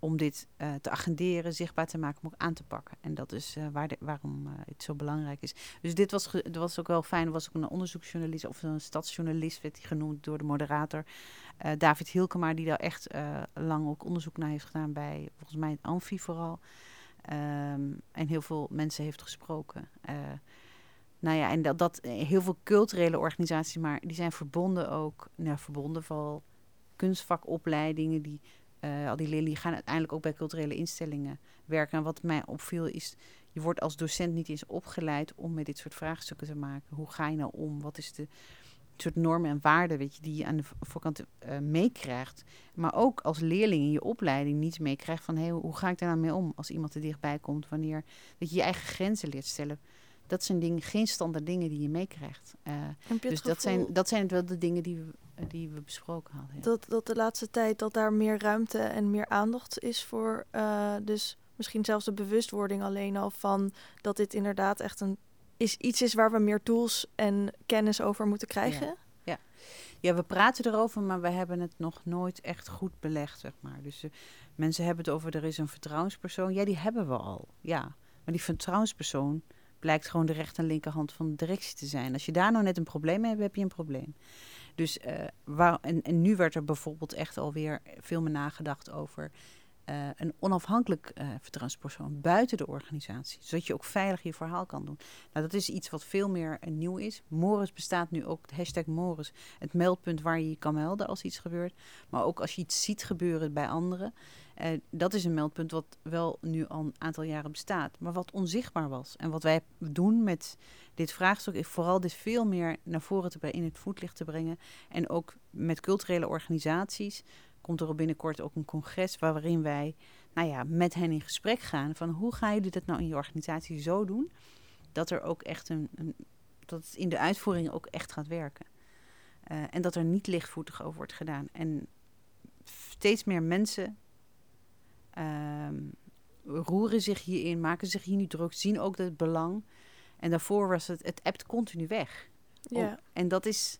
om dit uh, te agenderen, zichtbaar te maken, maar ook aan te pakken. En dat is uh, waar de, waarom uh, het zo belangrijk is. Dus dit was, dat was ook wel fijn. was ook een onderzoeksjournalist of een stadsjournalist, werd hij genoemd door de moderator. David Hilkema, die daar echt lang ook onderzoek naar heeft gedaan bij, volgens mij, het Amfi vooral. Um, en heel veel mensen heeft gesproken. nou ja, en dat, dat heel veel culturele organisaties, maar die zijn verbonden ook, nou, verbonden vooral kunstvakopleidingen die uh, al die leerlingen gaan uiteindelijk ook bij culturele instellingen werken. En wat mij opviel is, je wordt als docent niet eens opgeleid om met dit soort vraagstukken te maken. Hoe ga je nou om? Wat is de soort normen en waarden weet je, die je aan de voorkant uh, meekrijgt. Maar ook als leerling in je opleiding niet meekrijgt van hey, hoe ga ik daar nou mee om als iemand er dichtbij komt? Wanneer dat je je eigen grenzen leert stellen. Dat zijn dingen, geen standaard dingen die je meekrijgt. Uh, dus dat zijn, dat zijn wel de dingen die we die we besproken hadden. Ja. Dat, dat de laatste tijd dat daar meer ruimte en meer aandacht is voor. Uh, dus misschien zelfs de bewustwording alleen al van dat dit inderdaad echt een is iets is waar we meer tools en kennis over moeten krijgen. Ja. ja. Ja, we praten erover, maar we hebben het nog nooit echt goed belegd, zeg maar. Dus uh, mensen hebben het over, er is een vertrouwenspersoon. Ja, die hebben we al, ja. Maar die vertrouwenspersoon blijkt gewoon de rechter en linkerhand van de directie te zijn. Als je daar nou net een probleem mee hebt, heb je een probleem. Dus uh, waar, en, en nu werd er bijvoorbeeld echt alweer veel meer nagedacht over uh, een onafhankelijk uh, vertrouwenspersoon buiten de organisatie. Zodat je ook veilig je verhaal kan doen. Nou, dat is iets wat veel meer nieuw is. Morris bestaat nu ook, hashtag Morris, het meldpunt waar je je kan melden als iets gebeurt. Maar ook als je iets ziet gebeuren bij anderen. Uh, dat is een meldpunt wat wel nu al een aantal jaren bestaat, maar wat onzichtbaar was. En wat wij doen met dit vraagstuk is vooral dit veel meer naar voren te brengen, in het voetlicht te brengen. En ook met culturele organisaties komt er binnenkort ook een congres waarin wij nou ja, met hen in gesprek gaan van hoe ga je dit nou in je organisatie zo doen dat er ook echt een, dat het in de uitvoering ook echt gaat werken. Uh, en dat er niet lichtvoetig over wordt gedaan. En steeds meer mensen uh, roeren zich hierin, maken zich hier nu druk, zien ook het belang. En daarvoor was het, het appt continu weg. Ja. en dat is.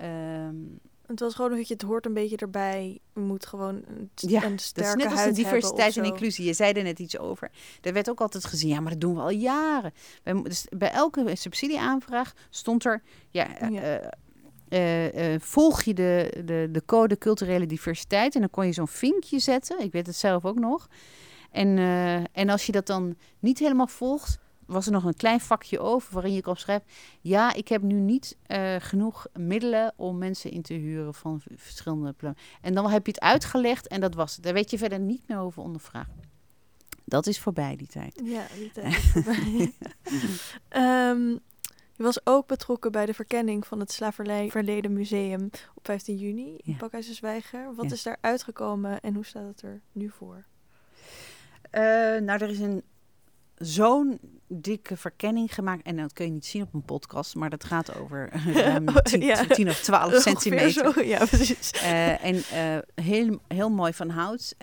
Um, het was gewoon dat je het hoort een beetje erbij. Je moet gewoon een, ja, een sterke dat is net als de diversiteit en inclusie. Je zei er net iets over. Er werd ook altijd gezien, ja, maar dat doen we al jaren. Bij, dus bij elke subsidieaanvraag stond er, ja, ja. Uh, uh, volg je de, de, de code culturele diversiteit en dan kon je zo'n vinkje zetten. Ik weet het zelf ook nog. En, uh, en als je dat dan niet helemaal volgt, was er nog een klein vakje over waarin je kan schrijven: ja, ik heb nu niet genoeg middelen om mensen in te huren van verschillende plannen. En dan heb je het uitgelegd en dat was het. Daar weet je verder niet meer over ondervragen. Dat is voorbij, die tijd. Ja, die <laughs> tijd is voorbij. um, <laughs> je was ook betrokken bij de verkenning van het Slavernij Museum op 15 juni in ja. Zwijger. Wat is daar uitgekomen en hoe staat het er nu voor? Uh, nou, er is een zo'n dikke verkenning gemaakt. En dat kun je niet zien op een podcast, maar dat gaat over <laughs> um, 10, of 12 centimeter. Zo, ja, precies. Uh, en heel, heel mooi van hout.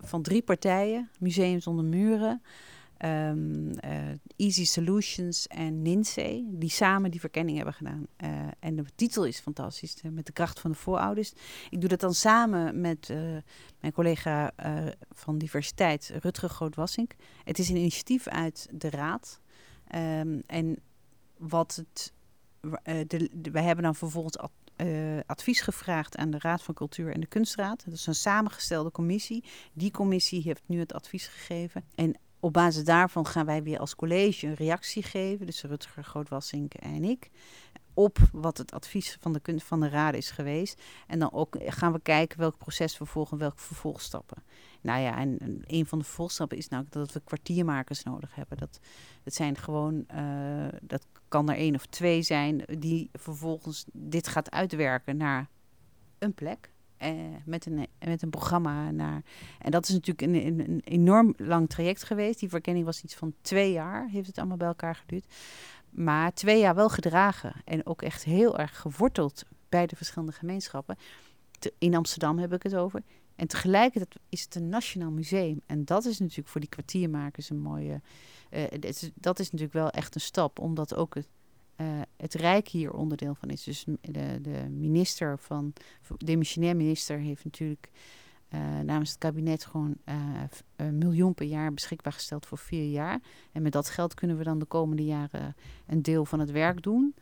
Van drie partijen. Museum zonder muren. Um, Easy Solutions en Ninse, die samen die verkenning hebben gedaan. Uh, en de titel is fantastisch, met de kracht van de voorouders. Ik doe dat dan samen met mijn collega van diversiteit, Rutger Groot-Wassink. Het is een initiatief uit de Raad. Um, en wat het, de, de, wij hebben dan vervolgens ad, advies gevraagd aan de Raad van Cultuur en de Kunstraad. Dat is een samengestelde commissie. Die commissie heeft nu het advies gegeven. En op basis daarvan gaan wij weer als college een reactie geven, dus Rutger Grootwassink en ik, op wat het advies van de, van de raad is geweest. En dan ook gaan we kijken welk proces we volgen, welke vervolgstappen. Nou ja, en, een van de vervolgstappen is nou dat we kwartiermakers nodig hebben. Dat, dat zijn gewoon, uh, dat kan er één of twee zijn, die vervolgens dit gaat uitwerken naar een plek. Uh, met, een, met een programma naar. En dat is natuurlijk een, een, een, enorm lang traject geweest. Die verkenning was iets van twee jaar, heeft het allemaal bij elkaar geduurd. Maar twee jaar wel gedragen en ook echt heel erg geworteld bij de verschillende gemeenschappen. in Amsterdam heb ik het over. En tegelijkertijd is het een nationaal museum. En dat is natuurlijk voor die kwartiermakers een mooie. Uh, dat is natuurlijk wel echt een stap, omdat ook het uh, het Rijk hier onderdeel van is. Dus de, de minister van, de missionair minister heeft natuurlijk uh, namens het kabinet gewoon uh, een miljoen per jaar beschikbaar gesteld voor vier jaar. En met dat geld kunnen we dan de komende jaren een deel van het werk doen.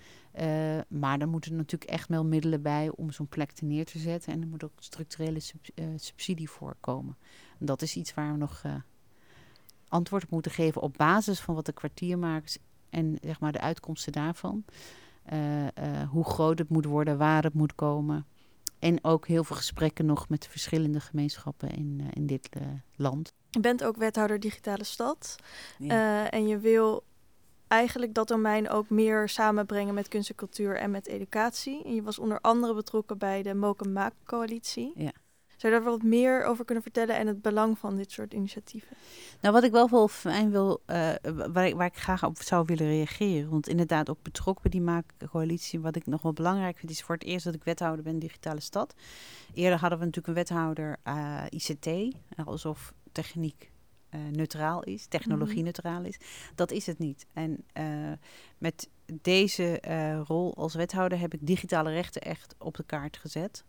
maar dan moeten er natuurlijk echt wel middelen bij om zo'n plek te neer te zetten. En er moet ook structurele sub, subsidie voor komen. En dat is iets waar we nog antwoord op moeten geven op basis van wat de kwartiermakers en zeg maar de uitkomsten daarvan. Uh, uh, hoe groot het moet worden, waar het moet komen. En ook heel veel gesprekken nog met de verschillende gemeenschappen in, uh, in dit land. Je bent ook wethouder digitale stad. Ja. en je wil eigenlijk dat domein ook meer samenbrengen met kunst en cultuur en met educatie. En je was onder andere betrokken bij de Moken Maak coalitie. Ja. Zou je daar wat meer over kunnen vertellen en het belang van dit soort initiatieven? Nou, wat ik wel wel fijn wil, uh, waar, ik, waar ik graag op zou willen reageren, want inderdaad ook betrokken bij die maakcoalitie, wat ik nog wel belangrijk vind, is voor het eerst dat ik wethouder ben digitale stad. Eerder hadden we natuurlijk een wethouder uh, eh, ICT, alsof techniek uh, neutraal is, technologie mhm. neutraal is. Dat is het niet. En met deze rol als wethouder heb ik digitale rechten echt op de kaart gezet.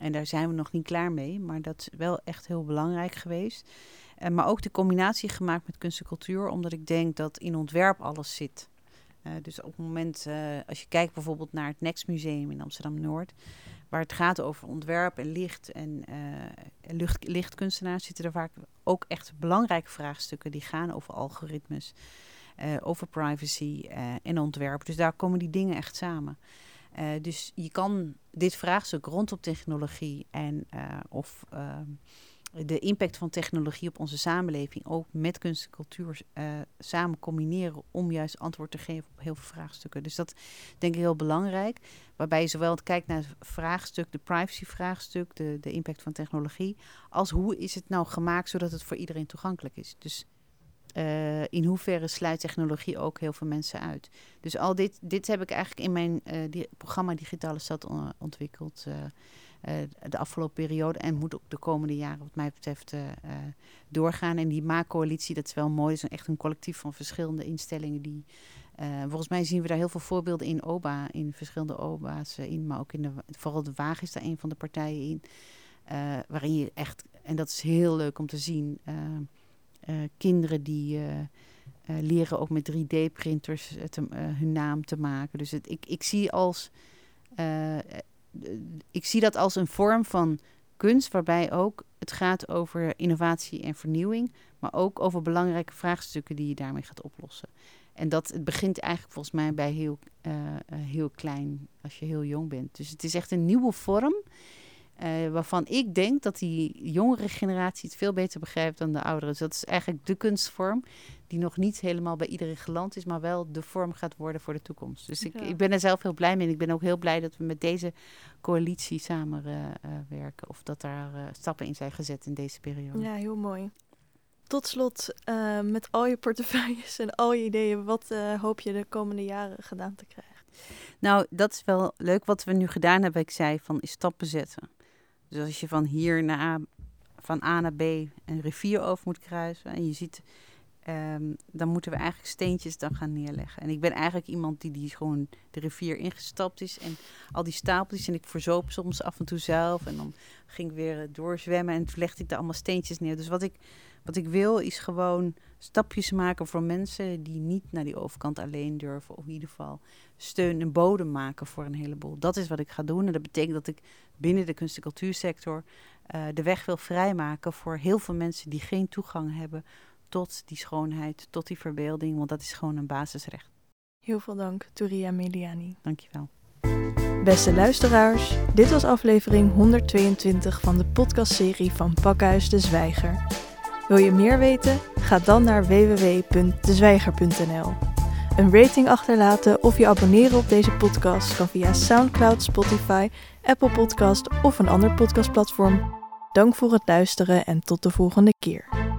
En daar zijn we nog niet klaar mee, maar dat is wel echt heel belangrijk geweest. Uh, maar ook de combinatie gemaakt met kunst en cultuur, omdat ik denk dat in ontwerp alles zit. Uh, dus op het moment, uh, als je kijkt bijvoorbeeld naar het Next Museum in Amsterdam-Noord, waar het gaat over ontwerp en licht en lucht, lichtkunstenaars, zitten er vaak ook echt belangrijke vraagstukken die gaan over algoritmes, over privacy en ontwerp. Dus daar komen die dingen echt samen. Uh, dus je kan dit vraagstuk rondom technologie en uh, of uh, de impact van technologie op onze samenleving ook met kunst en cultuur samen combineren om juist antwoord te geven op heel veel vraagstukken. Dus dat denk ik heel belangrijk. Waarbij je zowel kijkt naar het vraagstuk, de privacy-vraagstuk, de, de impact van technologie, als hoe is het nou gemaakt zodat het voor iedereen toegankelijk is. Dus uh, in hoeverre sluit technologie ook heel veel mensen uit. Dus al dit, dit heb ik eigenlijk in mijn die, programma Digitale Stad ontwikkeld uh, de afgelopen periode. En moet ook de komende jaren, wat mij betreft, doorgaan. En die maakcoalitie, dat is wel mooi. Het is echt een collectief van verschillende instellingen die. volgens mij zien we daar heel veel voorbeelden in OBA, in verschillende OBA's in, maar ook in de, vooral de Waag is daar een van de partijen in. waarin je echt, en dat is heel leuk om te zien, kinderen die uh, uh, leren ook met 3D-printers hun naam te maken. Dus ik, ik, zie als, ik zie dat als een vorm van kunst waarbij ook het gaat over innovatie en vernieuwing, maar ook over belangrijke vraagstukken die je daarmee gaat oplossen. En dat het begint eigenlijk volgens mij bij heel, heel klein, als je heel jong bent. Dus het is echt een nieuwe vorm. Uh, waarvan ik denk dat die jongere generatie het veel beter begrijpt dan de ouderen. Dus dat is eigenlijk de kunstvorm die nog niet helemaal bij iedereen geland is, maar wel de vorm gaat worden voor de toekomst. Dus ik, ik ben er zelf heel blij mee. En ik ben ook heel blij dat we met deze coalitie samenwerken. of dat daar stappen in zijn gezet in deze periode. Ja, heel mooi. Tot slot, met al je portefeuilles en al je ideeën, wat hoop je de komende jaren gedaan te krijgen? Nou, dat is wel leuk wat we nu gedaan hebben. Ik zei van is stappen zetten. Dus als je van hier naar van A naar B een rivier over moet kruisen en je ziet, um, dan moeten we eigenlijk steentjes dan gaan neerleggen. En ik ben eigenlijk iemand die, die gewoon de rivier ingestapt is en al die stapeltjes en ik verzoop soms af en toe zelf en dan ging ik weer doorzwemmen en legde ik daar allemaal steentjes neer. Dus wat ik wat ik wil is gewoon stapjes maken voor mensen die niet naar die overkant alleen durven. Of in ieder geval steun en bodem maken voor een heleboel. Dat is wat ik ga doen. En dat betekent dat ik binnen de kunst- en cultuursector uh, de weg wil vrijmaken voor heel veel mensen die geen toegang hebben tot die schoonheid, tot die verbeelding. Want dat is gewoon een basisrecht. Heel veel dank, Touria Meliani. Dankjewel. Beste luisteraars, dit was aflevering 122 van de podcastserie van Pakhuis de Zwijger. Wil je meer weten? Ga dan naar www.dezwijger.nl. Een rating achterlaten of je abonneren op deze podcast kan via SoundCloud, Spotify, Apple Podcast of een ander podcastplatform. Dank voor het luisteren en tot de volgende keer.